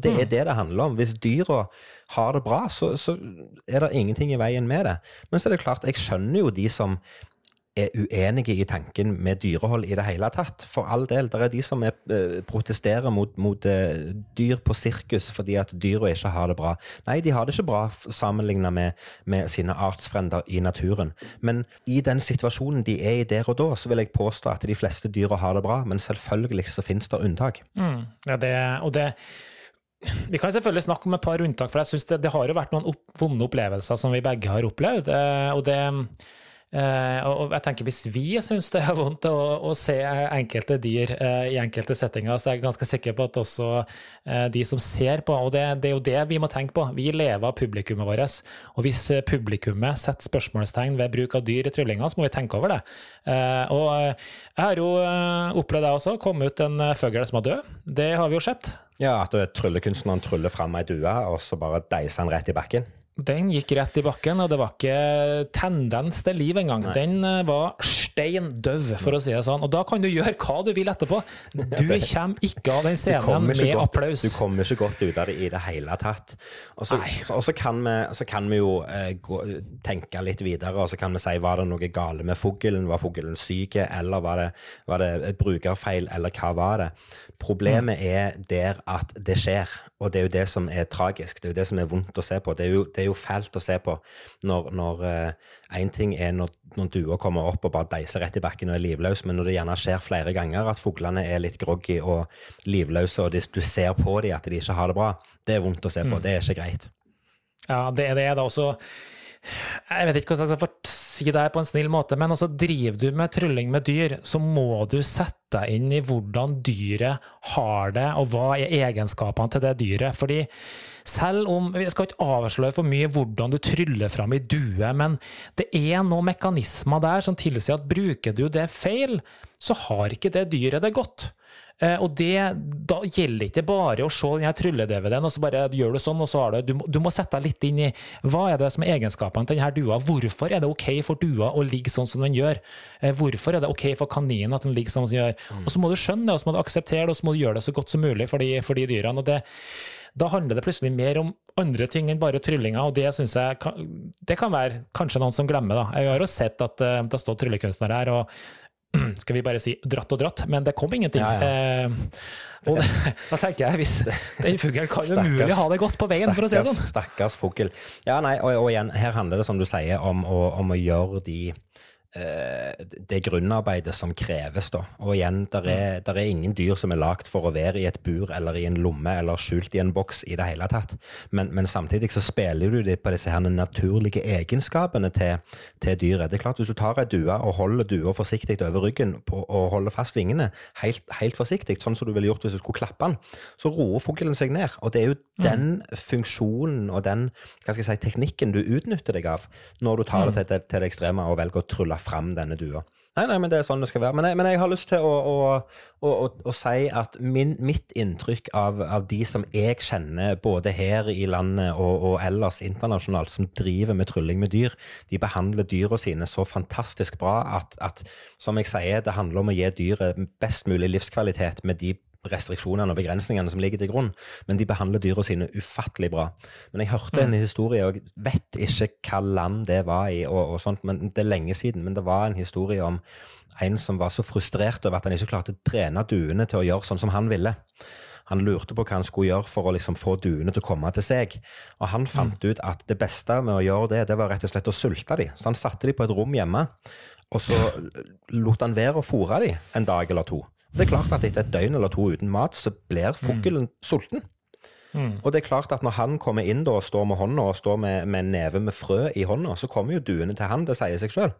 Og det er det det handler om. Hvis dyra har det bra, så, så er det ingenting i veien med det. Men så er det klart, jeg skjønner jo de som er uenige i tanken med dyrehold i det hele tatt. For all del. Det er de som er, eh, protesterer mot, mot eh, dyr på sirkus fordi at dyra ikke har det bra. Nei, de har det ikke bra sammenlignet med, med sine artsfrender i naturen. Men i den situasjonen de er i der og da, så vil jeg påstå at de fleste dyra har det bra. Men selvfølgelig så finnes det unntak. Mm, ja, det, og det Vi kan selvfølgelig snakke om et par unntak, for jeg synes det, det har jo vært noen opp, vonde opplevelser som vi begge har opplevd. eh, og det eh, og jeg tenker Hvis vi syns det er vondt å, å se enkelte dyr eh, i enkelte settinger, så er jeg ganske sikker på at også eh, de som ser på Og det, det er jo det vi må tenke på. Vi lever av publikummet vårt. Og hvis eh, publikummet setter spørsmålstegn ved bruk av dyr i tryllinga, så må vi tenke over det. Eh, og eh, jeg har jo opplevd det også. Kom ut en fugl som var død. Det har vi jo sett. Ja, At tryllekunstneren tryller fram ei due, og så bare deiser han rett i bakken. Den gikk rett i bakken, og det var ikke tendens til liv engang. Nei. Den eh, var stein døv, for å si det sånn. Og da kan du gjøre hva du vil etterpå. Du kommer ikke av den scenen med godt- applaus. Du kommer ikke godt ut av det i det hele tatt. Og så, kan, kan vi jo eh, gå, tenke litt videre, og så kan vi si var det noe gale med fuglen? Var fuglen syk, eller var det, var det brukerfeil, eller hva var det? Problemet er der at det skjer, og det er jo det som er tragisk. Det er jo det som er vondt å se på. Det er jo, det er jo fælt å se på når, når én ting er når, når dua kommer opp og bare deiser rett i bakken og er livløs, men når det gjerne skjer flere ganger at fuglene er litt groggy og livløse, og de, du ser på dem at de ikke har det bra, det er vondt å se på. Det er ikke greit. Ja, det er det. da også Jeg vet ikke hvordan jeg skal si det på en snill måte, men altså, driver du med trylling med dyr, så må du sette deg inn i hvordan dyret har det, og hva er egenskapene til det dyret. Fordi selv om Jeg skal ikke avsløre for mye hvordan du tryller fram i due, men det er noen mekanismer der som tilsier at bruker du det feil, så har ikke det dyret det godt. Eh, og det, da gjelder ikke bare å se denne trylle-DVD-en og så bare gjør du sånn, og så har du du, du må sette deg litt inn i hva er det som er egenskapene til denne dua. Hvorfor er det OK for dua å ligge sånn som den gjør? Eh, Hvorfor er det OK for kaninen at den ligger sånn som den gjør? Og så må du skjønne det, og så må du akseptere det, og så må du gjøre det så godt som mulig for de, for de dyrene. og det da handler det plutselig mer om andre ting enn bare tryllinga, og det synes jeg kan, det kan være kanskje noen som glemmer. da. Jeg har jo sett at uh, det stått tryllekunstnere her, og skal vi bare si dratt og dratt, men det kom ingenting. Ja, Eh, og da tenker jeg, hvis den fuglen kan jo mulig umulig ha det godt på veien, for å si det sånn. Stakkars, stakkars fugl. Ja, nei, og, og igjen, her handler det, som du sier, om å, om å gjøre de det grunnarbeidet som kreves, da. Og igjen, der er, der er ingen dyr som er lagd for å være i et bur eller i en lomme eller skjult i en boks i det hele tatt. Men, men samtidig så spiller du det på disse her naturlige egenskapene til, til dyret. Det er klart, hvis du tar ei due og holder dua forsiktig over ryggen på, og holder fast vingene helt, helt forsiktig, sånn som du ville gjort hvis du skulle klappe den, så roer fuglen seg ned. Og det er jo den funksjonen og den hva skal jeg si, teknikken du utnytter deg av når du tar det til, til, til det ekstreme og velger å trylle fram denne dua. Nei, nei, men det er sånn det skal være. Men jeg, men jeg har lyst til å, å, å, å, si at min, mitt inntrykk av, av de som jeg kjenner, både her i landet og, og ellers internasjonalt, som driver med trylling med dyr, de behandler dyra sine så fantastisk bra at, at, som jeg sier, det handler om å gi dyret best mulig livskvalitet med de restriksjonene og begrensningene som ligger til grunn, men de behandler dyra sine ufattelig bra. Men jeg hørte en historie, og jeg vet ikke hva land det var i, og, og sånt, men det er lenge siden, men det var en historie om en som var så frustrert over at han ikke klarte å trene duene til å gjøre sånn som han ville. Han lurte på hva han skulle gjøre for å liksom få duene til å komme til seg. Og han fant ut at det beste med å gjøre det, det var rett og slett å sulte dem. Så han satte dem på et rom hjemme, og så lot han være å fôre dem en dag eller to. Det er klart at etter et døgn eller to uten mat, så blir fuglen sulten. Mm. Og det er klart at når han kommer inn da og står med hånda og står med, med en neve med frø i hånda, så kommer jo duene til han, det sier seg sjøl.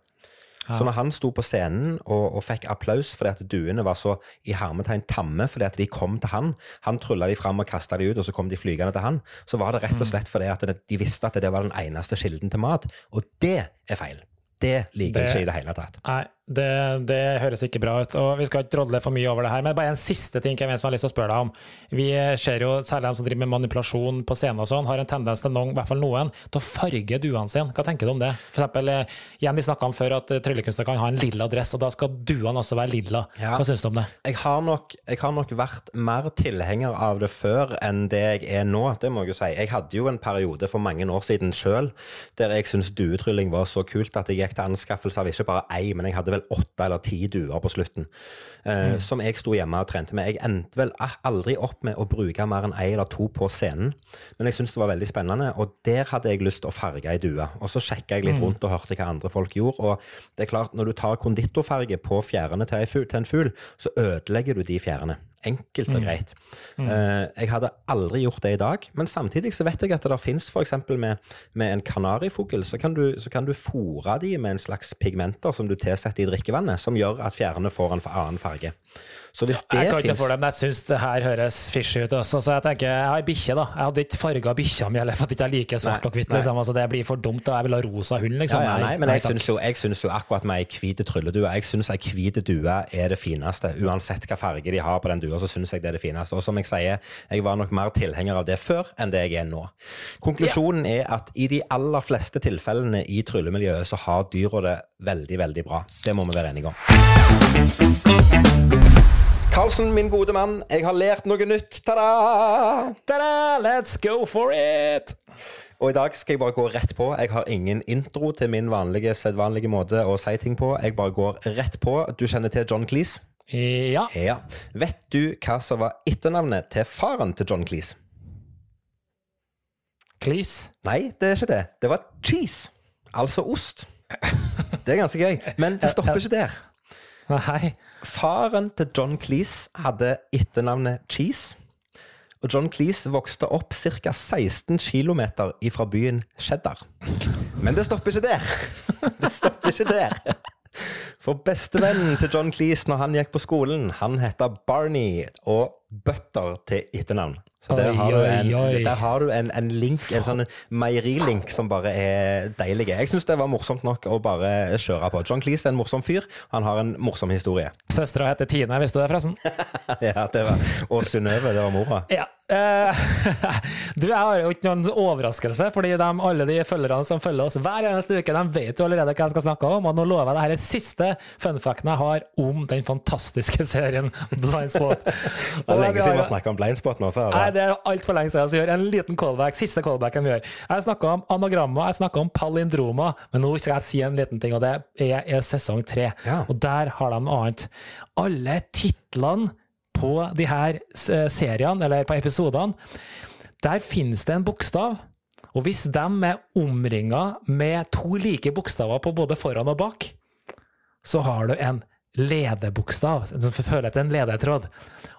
Så når han sto på scenen og, og fikk applaus fordi at duene var så i hermetegn tamme fordi at de kom til han, han trylla de fram og kasta de ut, og så kom de flygende til han, så var det rett og slett fordi at de visste at det var den eneste kilden til mat. Og det er feil. Det liker jeg ikke i det hele tatt. Nei, det, det høres ikke bra ut. Og vi skal ikke drodle for mye over det her, men bare en siste ting Kevin, som jeg har lyst til å spørre deg om. Vi ser jo, særlig de som driver med manipulasjon på scenen og sånn, har en tendens til noen, i hvert fall noen, til å farge duene sine. Hva tenker du om det? For eksempel, eh, igjen, vi snakka om før at eh, tryllekunstnere kan ha en lilla dress, og da skal duene også være lilla. Ja. Hva syns du om det? Jeg har, nok, jeg har nok vært mer tilhenger av det før enn det jeg er nå. Det må jeg jo si. Jeg hadde jo en periode for mange år siden sjøl der jeg syntes duetrylling var så kult at jeg gikk til anskaffelse av ikke bare ei, men jeg hadde vel åtte eller ti duer på slutten. eh, Som jeg sto hjemme og trente med. Jeg endte vel aldri opp med å bruke mer enn ei eller to på scenen, men jeg syntes det var veldig spennende, og der hadde jeg lyst til å farge ei due. Og så sjekka jeg litt rundt og hørte hva andre folk gjorde, og det er klart, når du tar konditorfarge på fjærene til en fugl, så ødelegger du de fjærene. Enkelt og greit. Eh, jeg hadde aldri gjort det i dag, men samtidig så vet jeg at det fins f.eks. Med, med en kanarifugl, så kan du, så kan du fôre de med en slags pigmenter som du tilsetter i drikkevannet, som gjør at fjærene får en annen farge. Så hvis det Jeg kan ikke finnes- for men jeg syns det her høres fishy ut. Også. Så jeg tenker, jeg har bikkje, da. Jeg hadde ikke farga bikkja mi heller, for at jeg ikke liker svart Nei, og hvitt. nei. Liksom. Altså, det blir for dumt. da. Jeg vil ha rosa hund, liksom. Ja, ja, nei, men jeg takk. syns jo, jeg syns jo akkurat med ei hvit trylledue Jeg syns ei hvit due er det fineste. Uansett hva farge de har på den dua, så syns jeg det er det fineste. Og som jeg sier, jeg var nok mer tilhenger av det før enn det jeg er nå. Konklusjonen er at i de aller fleste tilfellene i tryllemiljøet så har dyra det veldig, veldig bra. Det må vi være enige om. Karlsen, min gode mann, jeg har lært noe nytt. Ta-da! Ta-da! Let's go for it! Og i dag skal jeg bare gå rett på. Jeg har ingen intro til min vanlige, sedvanlige måte å si ting på. Jeg bare går rett på. Du kjenner til John Cleese? Ja. Ja. Vet du hva som var etternavnet til faren til John Cleese? Cleese. Nei, det er ikke det. Det var cheese. Altså ost. Det er ganske gøy. Men det stopper ikke der. Nei. Faren til John Cleese hadde etternavnet Cheese. Og John Cleese vokste opp ca. 16 km fra byen Cheddar. Men det stopper ikke der. Det stopper ikke der. For bestevennen til John Cleese når han gikk på skolen, han heter Barney og Butter til etternavn. Så der har du en, oi, oi. der har du en, en link, en sånn meierilink som bare er deilig. Jeg syns det var morsomt nok å bare kjøre på. John Cleese er en morsom fyr. Han har en morsom historie. Søstera heter Tine, visste du det, forresten? ja, det var, og Synnøve, det var mora. Ja. Eh, du, jeg har jo ikke noen overraskelse, fordi de, alle de følgerne som følger oss hver eneste uke, de vet jo allerede hva jeg skal snakke om. Og nå lover jeg det her er siste funfacten jeg har om den fantastiske serien Blindspot. Er lenge siden vi har snakka om blindspot nå før. Nei, det er altfor lenge siden. Så gjør en liten callback. Siste callbacken vi gjør. Jeg snakka om anagrammer, jeg snakka om palindromer, men nå skal jeg si en liten ting, og det er, er sesong tre. Ja. Og der har de noe annet. Alle titlene på de her eh, seriene, eller på episodene, der finnes det en bokstav. Og hvis de er omringa med to like bokstaver på både foran og bak, så har du en ledebokstav, som føler etter en ledetråd.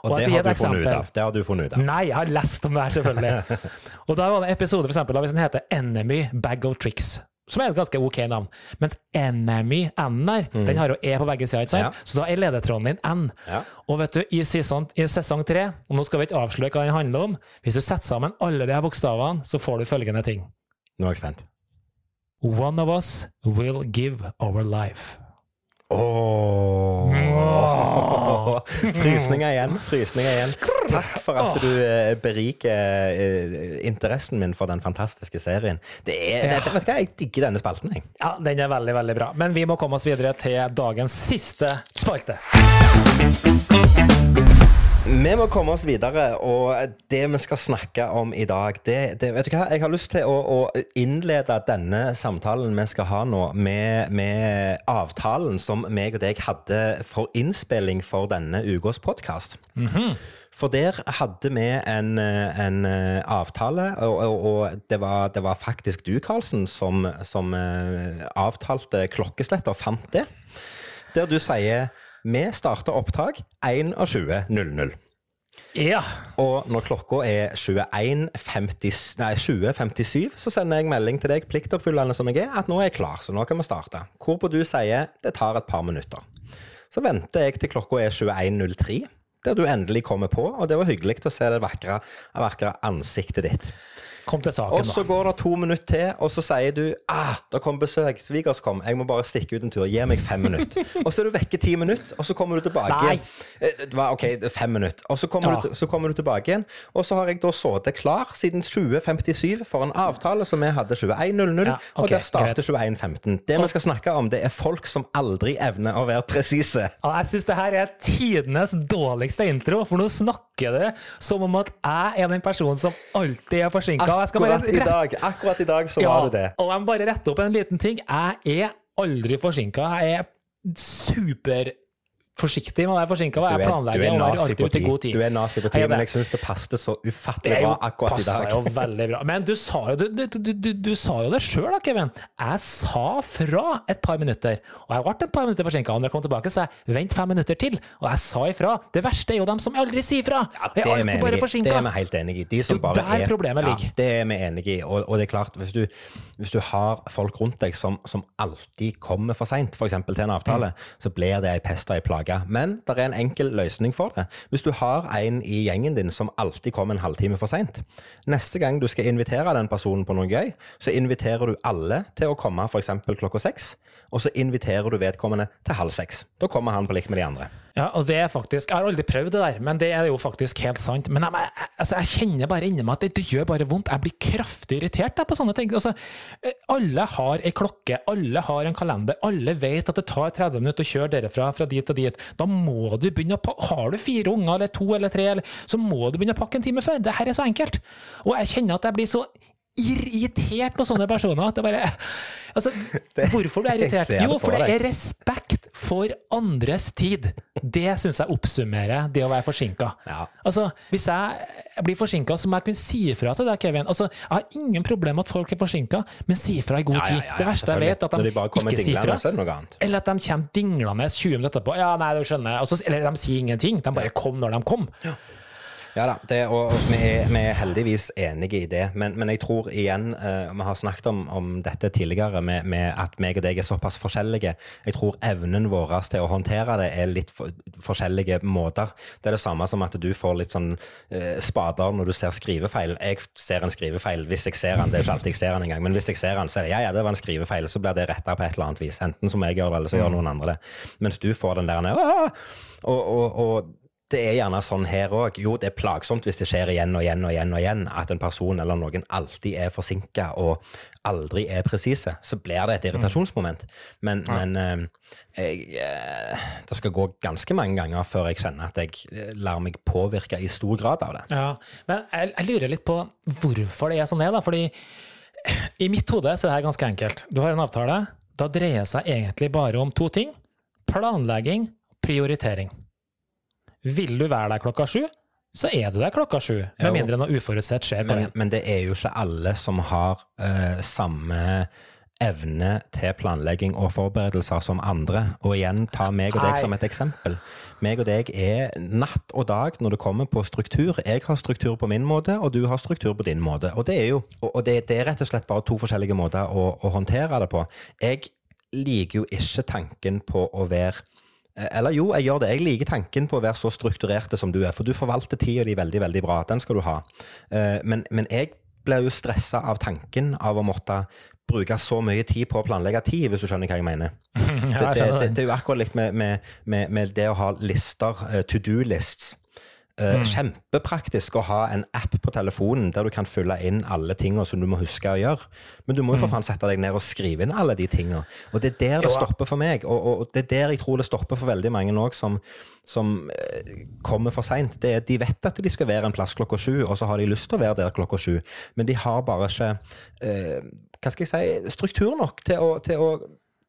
Og det har av. Det har du funnet ut av. Nei, jeg har lest om det her, selvfølgelig. og da var det en episode, for eksempel, da, hvis den heter Enemy Bag of Tricks. Som er et ganske ok navn. Mens Enemy, N der, den har jo E på begge sider. ikke sant? Ja. Så da er ledetråden din N. Ja. Og vet du, i sesong, i sesong tre, og nå skal vi ikke avsløre hva den handler om, hvis du setter sammen alle de her bokstavene, så får du følgende ting. Nå er jeg spent. One of us will give our life. Frysninger igjen. Frysninger igjen. Takk for at du eh, beriker eh, interessen min for den fantastiske serien. Det er, det, vet du hva, Jeg digger denne spalten. jeg. Ja, den er veldig, veldig bra. Men vi må komme oss videre til dagens siste spalte. Vi må komme oss videre, og det vi skal snakke om i dag det, det, Vet du hva, jeg har lyst til å, å innlede denne samtalen vi skal ha nå, med, med, avtalen som meg og deg hadde for innspilling for denne ukas podkast. Mm -hmm. For der hadde vi en, en avtale, og, og, og det, var, det, var, faktisk du, Karlsen, som, som avtalte klokkeslett og fant det. Der du sier vi starter opptak 21.00. Ja. Og når klokka er 21.57, så sender jeg melding til deg, pliktoppfyllende som jeg er, at nå er jeg klar, så nå kan vi starte. Hvorpå du sier det tar et par minutter. Så venter jeg til klokka er 21.03, der du endelig kommer på, og det var hyggelig å se det vakre, vakre ansiktet ditt. Kom til saken, og så går det to minutter til, og så sier du ah, det kom besøk, svigers kom, jeg må bare stikke ut en tur, gi meg fem minutter. Og så er du vekke ti minutter, og så kommer du tilbake igjen. Eh, det var OK, fem minutter. Og så kommer, ja. du, så kommer, du, tilbake igjen, og så har jeg da sittet klar siden 2057 for en avtale som vi hadde 21.00, ja, okay, og der starter 21.15. Det vi skal snakke om, det er folk som aldri evner å være presise. Ja, jeg syns det her er tidenes dårligste intro, for nå snakker det som om at jeg er den personen som alltid er forsinka akkurat, i dag, akkurat i dag så ja, var det det. Og jeg må bare rette opp en liten ting. Jeg er aldri forsinka. Jeg er super forsiktig med å være forsinka. Være alltid ute i god tid. Du er nazi på tid, men jeg syns det passet så ufattig bra akkurat i dag. Det jo veldig bra. Men du sa jo, du, du, du, du sa jo det sjøl, Kevin. Jeg sa fra et par minutter. Og jeg ble et par minutter forsinka. Når jeg kom tilbake, så jeg vent fem minutter til. Og jeg sa ifra. Det verste er jo dem som aldri sier fra. Ja, det, er er bare det er vi helt enig i. De som bare der er, problemet ligger. Ja, det er vi enig i. Og, og, det er klart, hvis du, hvis du har folk rundt deg som, som alltid kommer for seint, f.eks. til en avtale, mm. så blir det ei pest og ei plage. Men det er en enkel løsning for det. Hvis du har en i gjengen din som alltid kommer en halvtime for seint, neste gang du skal invitere den personen på noe gøy, så inviterer du alle til å komme f.eks. klokka seks, og så inviterer du vedkommende til halv seks. Da kommer han på likt med de andre. Ja, og det er faktisk, Jeg har aldri prøvd det der, men det er jo faktisk helt sant. Men jeg, altså, jeg kjenner bare inni meg at det, det, gjør bare vondt. Jeg blir kraftig irritert på sånne ting. Altså, alle har ei klokke, alle har en kalender, alle vet at det tar 30 minutter å kjøre derfra fra dit og dit. Da må du begynne å pakke. Har du fire unger eller to eller tre, eller, så må du begynne å pakke en time før. Det her er så enkelt. Og jeg kjenner at jeg blir så irritert på sånne personer. Det bare Altså, hvorfor du er irritert? Jo, for det er respekt for andres tid. Det syns jeg oppsummerer det å være forsinka. Ja. Altså, hvis jeg blir forsinka, så må jeg kunne si ifra til deg, Kevin. Altså, jeg har ingen problem med at folk er forsinka, men si ifra i god tid. Ja, ja, det verste jeg vet, er at de, de ikke sier fra. Eller at de kommer dinglende 20 minutter etterpå. Ja, nei, du skjønner. Altså, eller de sier ingenting. De bare kom når de kom. Ja. Da, det, og, og vi, er, vi, er, heldigvis enige i det. Men, men jeg tror igjen, uh, vi har snakket om, om dette tidligere, med, med, at meg og deg er såpass forskjellige. Jeg tror evnen vår til å håndtere det er litt for, forskjellige måter. Det er det samme som at du får litt sånn uh, spader når du ser skrivefeil. Jeg ser en skrivefeil hvis jeg ser den. Det er jo ikke alltid jeg ser den engang, men hvis jeg ser den, så er det ja, ja, det var en skrivefeil. Så blir det retta på et eller annet vis. Enten som jeg gjør det, eller så gjør mm. noen andre det. Mens du får den der og, og, og det er gjerne sånn her òg. Jo, det er plagsomt hvis det skjer igjen og igjen og igjen og igjen, at en person eller noen alltid er forsinka og aldri er presise. Så blir det et irritasjonsmoment. Men, ja. men eh, jeg, eh, det skal gå ganske mange ganger før jeg kjenner at jeg eh, lar meg påvirke i stor grad av det. Ja, men jeg, jeg lurer litt på hvorfor det er sånn det er. fordi i mitt hode så er det ganske enkelt. Du har en avtale. Da dreier det seg egentlig bare om to ting. Planlegging, prioritering. Vil du være der klokka sju, så er du der klokka sju. Med mindre noe uforutsett skjer. Men, men, det er jo ikke alle som har uh, samme evne til planlegging og forberedelser som andre. Og igjen, ta meg og deg som et eksempel. Meg og deg er natt og dag når det kommer på struktur. Jeg har struktur på min måte, og du har struktur på din måte. Og det er jo og det, det er rett og slett bare to forskjellige måter å, å håndtere det på. Jeg liker jo ikke tanken på å være eller jo, jeg gjør det. Jeg liker tanken på å være så strukturerte som du er. For du forvalter tida di veldig, veldig bra. Den skal du ha. Eh, men, men jeg blir jo stressa av tanken av å måtte bruke så mye tid på å planlegge tid, hvis du skjønner hva jeg mener. Det, det, det, det er jo akkurat likt med, med, med, med, det å ha lister, eh, to do lists. Uh, Kjempepraktisk å ha en app på telefonen der du kan fylle inn alle tingene som du må huske å gjøre. Men du må jo for faen sette deg ned og skrive inn alle de tingene. Og det er der det stopper for meg. Og, og, og det er der jeg tror det stopper for veldig mange òg som, som eh, kommer for seint. De vet at de skal være en plass klokka sju, og så har de lyst til å være der klokka sju. Men de har bare ikke eh, hva skal jeg si, struktur nok til å, til å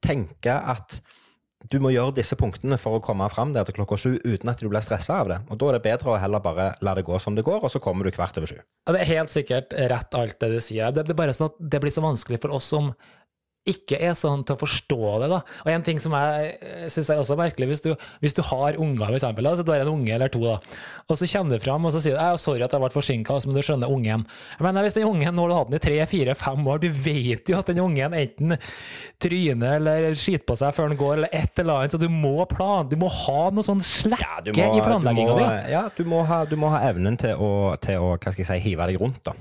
tenke at du må gjøre disse punktene for å komme fram der til klokka sju uten at du blir stressa av det. Og Da er det bedre å heller bare la det gå som det går, og så kommer du kvart over sju. Ja, det er helt sikkert rett alt det du sier. Det, det er bare sånn at det blir så vanskelig for oss som ikke er sånn til å forstå det. da. Og en ting som jeg syns er også merkelig, hvis du, hvis du har unger, for eksempel, da, så du har en unge eller to, da, og så kommer du fram og så sier du, «Jeg er sorry at jeg ble forsinka, men du skjønner ungen. Men Hvis den ungen nå har du hatt den i tre, fire, fem år, du vet jo at den ungen enten tryner eller skiter på seg før den går, eller et eller annet, så du må plan, du må ha noe sånn slekke ja, i planlegginga di. ja, du må, ha, du må ha evnen til å, til å hva skal jeg si, hive deg rundt. da.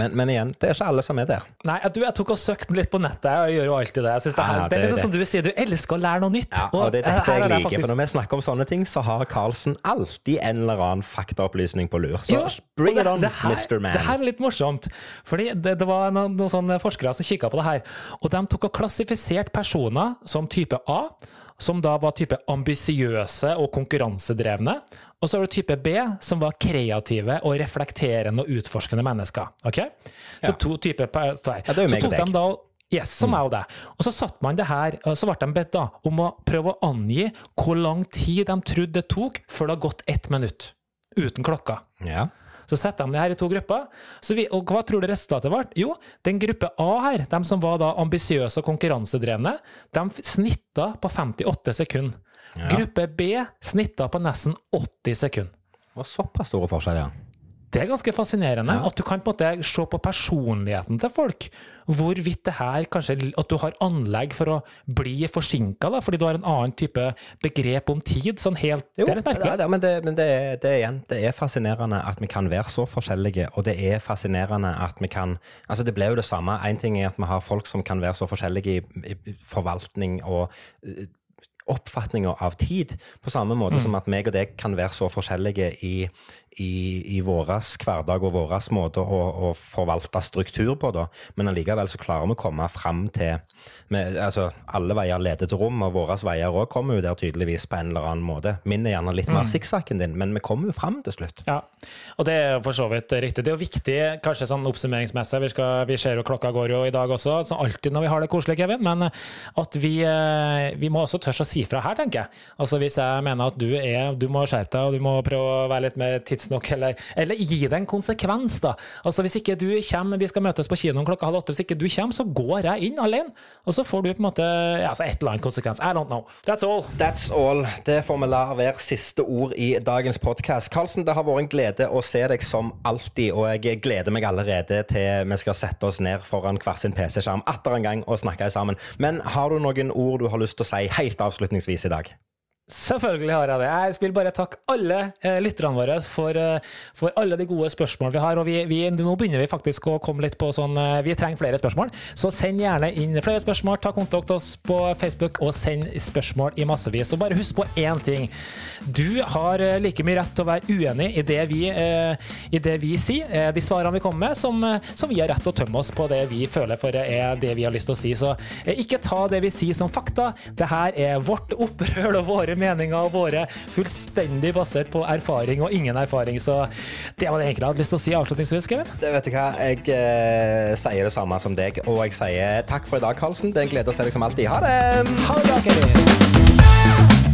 Men, men igjen, det er ikke alle som er der. Nei, du, jeg tok og søkte litt på nettet, jeg gjør jo alltid det. Jeg synes det, her, Ja, det, det- er litt sånn som du sier, du elsker å lære noe nytt. Ja, og det er dette jeg liker. For når vi snakker om sånne ting, så har Carlsen alltid en eller annen faktaopplysning på lur. Så Jo, bring det, it on, det her, Mr. Man. Det her er litt morsomt. Fordi det, det var noen, noen forskere som kikka på det her. Og de tok og klassifiserte personer som type A, som da var type ambisiøse og konkurransedrevne. Og så var det type B, som var kreative og reflekterende og utforskende mennesker. Ok? Så Ja. to typer Ja, det er jo meg og deg. de Yes, som er jo det. Og så satt man det her, og så ble de bedt da om å prøve å angi hvor lang tid de trodde det tok før det har gått ett minutt uten klokka. Ja. Så setter de det her i to grupper. Så vi, og hva tror du resultatet ble? Jo, den gruppe A her, de som var da ambisiøse og konkurransedrevne, de snitta på 58 sekunder. Ja. Gruppe B snitta på nesten 80 sekunder. Det var såpass store forskjeller. Det er ganske fascinerende Ja. at du kan på en måte se på personligheten til folk. Hvorvidt det her kanskje At du har anlegg for å bli forsinka, fordi du har en annen type begrep om tid. Sånn helt Jo, Det er litt merkelig. ja, men, det, men det, det, igjen, det er fascinerende at vi kan være så forskjellige, og det er fascinerende at vi kan Altså, det ble jo det samme. Én ting er at vi har folk som kan være så forskjellige i, i forvaltning og eh, oppfatninger av tid, på samme måte som at meg og deg kan være så forskjellige i, i, i våres hverdag og vår måte å, å forvalte struktur på, da. Men allikevel så klarer vi å komme fram til med, altså, Alle veier leder til rom, og våre veier òg kommer jo der tydeligvis på en eller annen måte. Min er gjerne litt mer sikksakken din, men vi kommer jo fram til slutt. Ja, og det er for så vidt riktig. Det er jo viktig, kanskje sånn oppsummeringsmessig, vi, skal, vi ser jo klokka går jo i dag også, som alltid når vi har det koselig, Kevin, men at vi, eh, vi må også tørre å si fra her, tenker jeg. Altså Hvis jeg mener at du er, du må skjerpe deg, og du må prøve å være litt mer tidsnok, eller, eller gi det en konsekvens, da. Altså Hvis ikke du kommer, vi skal møtes på kinoen klokka halv åtte, hvis ikke du kommer, så går jeg inn alene, og så får du på en måte altså et eller annet konsekvens. I don't know. That's all. That's all. Det får vi la være siste ord i dagens podkast. Karlsen, det har vært en glede å se deg som alltid, og jeg gleder meg allerede til vi skal sette oss ned foran hver sin PC-skjerm atter en gang og snakke sammen. Men har du noen ord du har lyst til å si helt avslutningsvis i dag? Selvfølgelig har jeg det. Jeg vil bare takke alle eh, lytterne våre for, eh, for alle de gode spørsmålene vi har. og vi, vi, Nå begynner vi faktisk å komme litt på sånn eh, Vi trenger flere spørsmål, så send gjerne inn flere spørsmål. Ta kontakt oss på Facebook og send spørsmål i massevis. Så bare husk på én ting. Du har eh, like mye rett til å være uenig i det vi, eh, i det vi sier, eh, de svarene vi kommer med, som, som vi har rett til å tømme oss på det vi føler for er det vi har lyst til å si. Så ikke ta det vi sier som fakta. Det her er vårt opprør og våre meninger og våre fullstendig basert på erfaring og ingen erfaring. Så det var det egentlig jeg hadde lyst til å si avslutningsvis, Kevin. Det vet du hva, Jeg eh, sier det samme som deg, og jeg sier takk for i dag, Karlsen. Det er en glede å se deg som alltid. Ha det! Ha det bra, Kevin.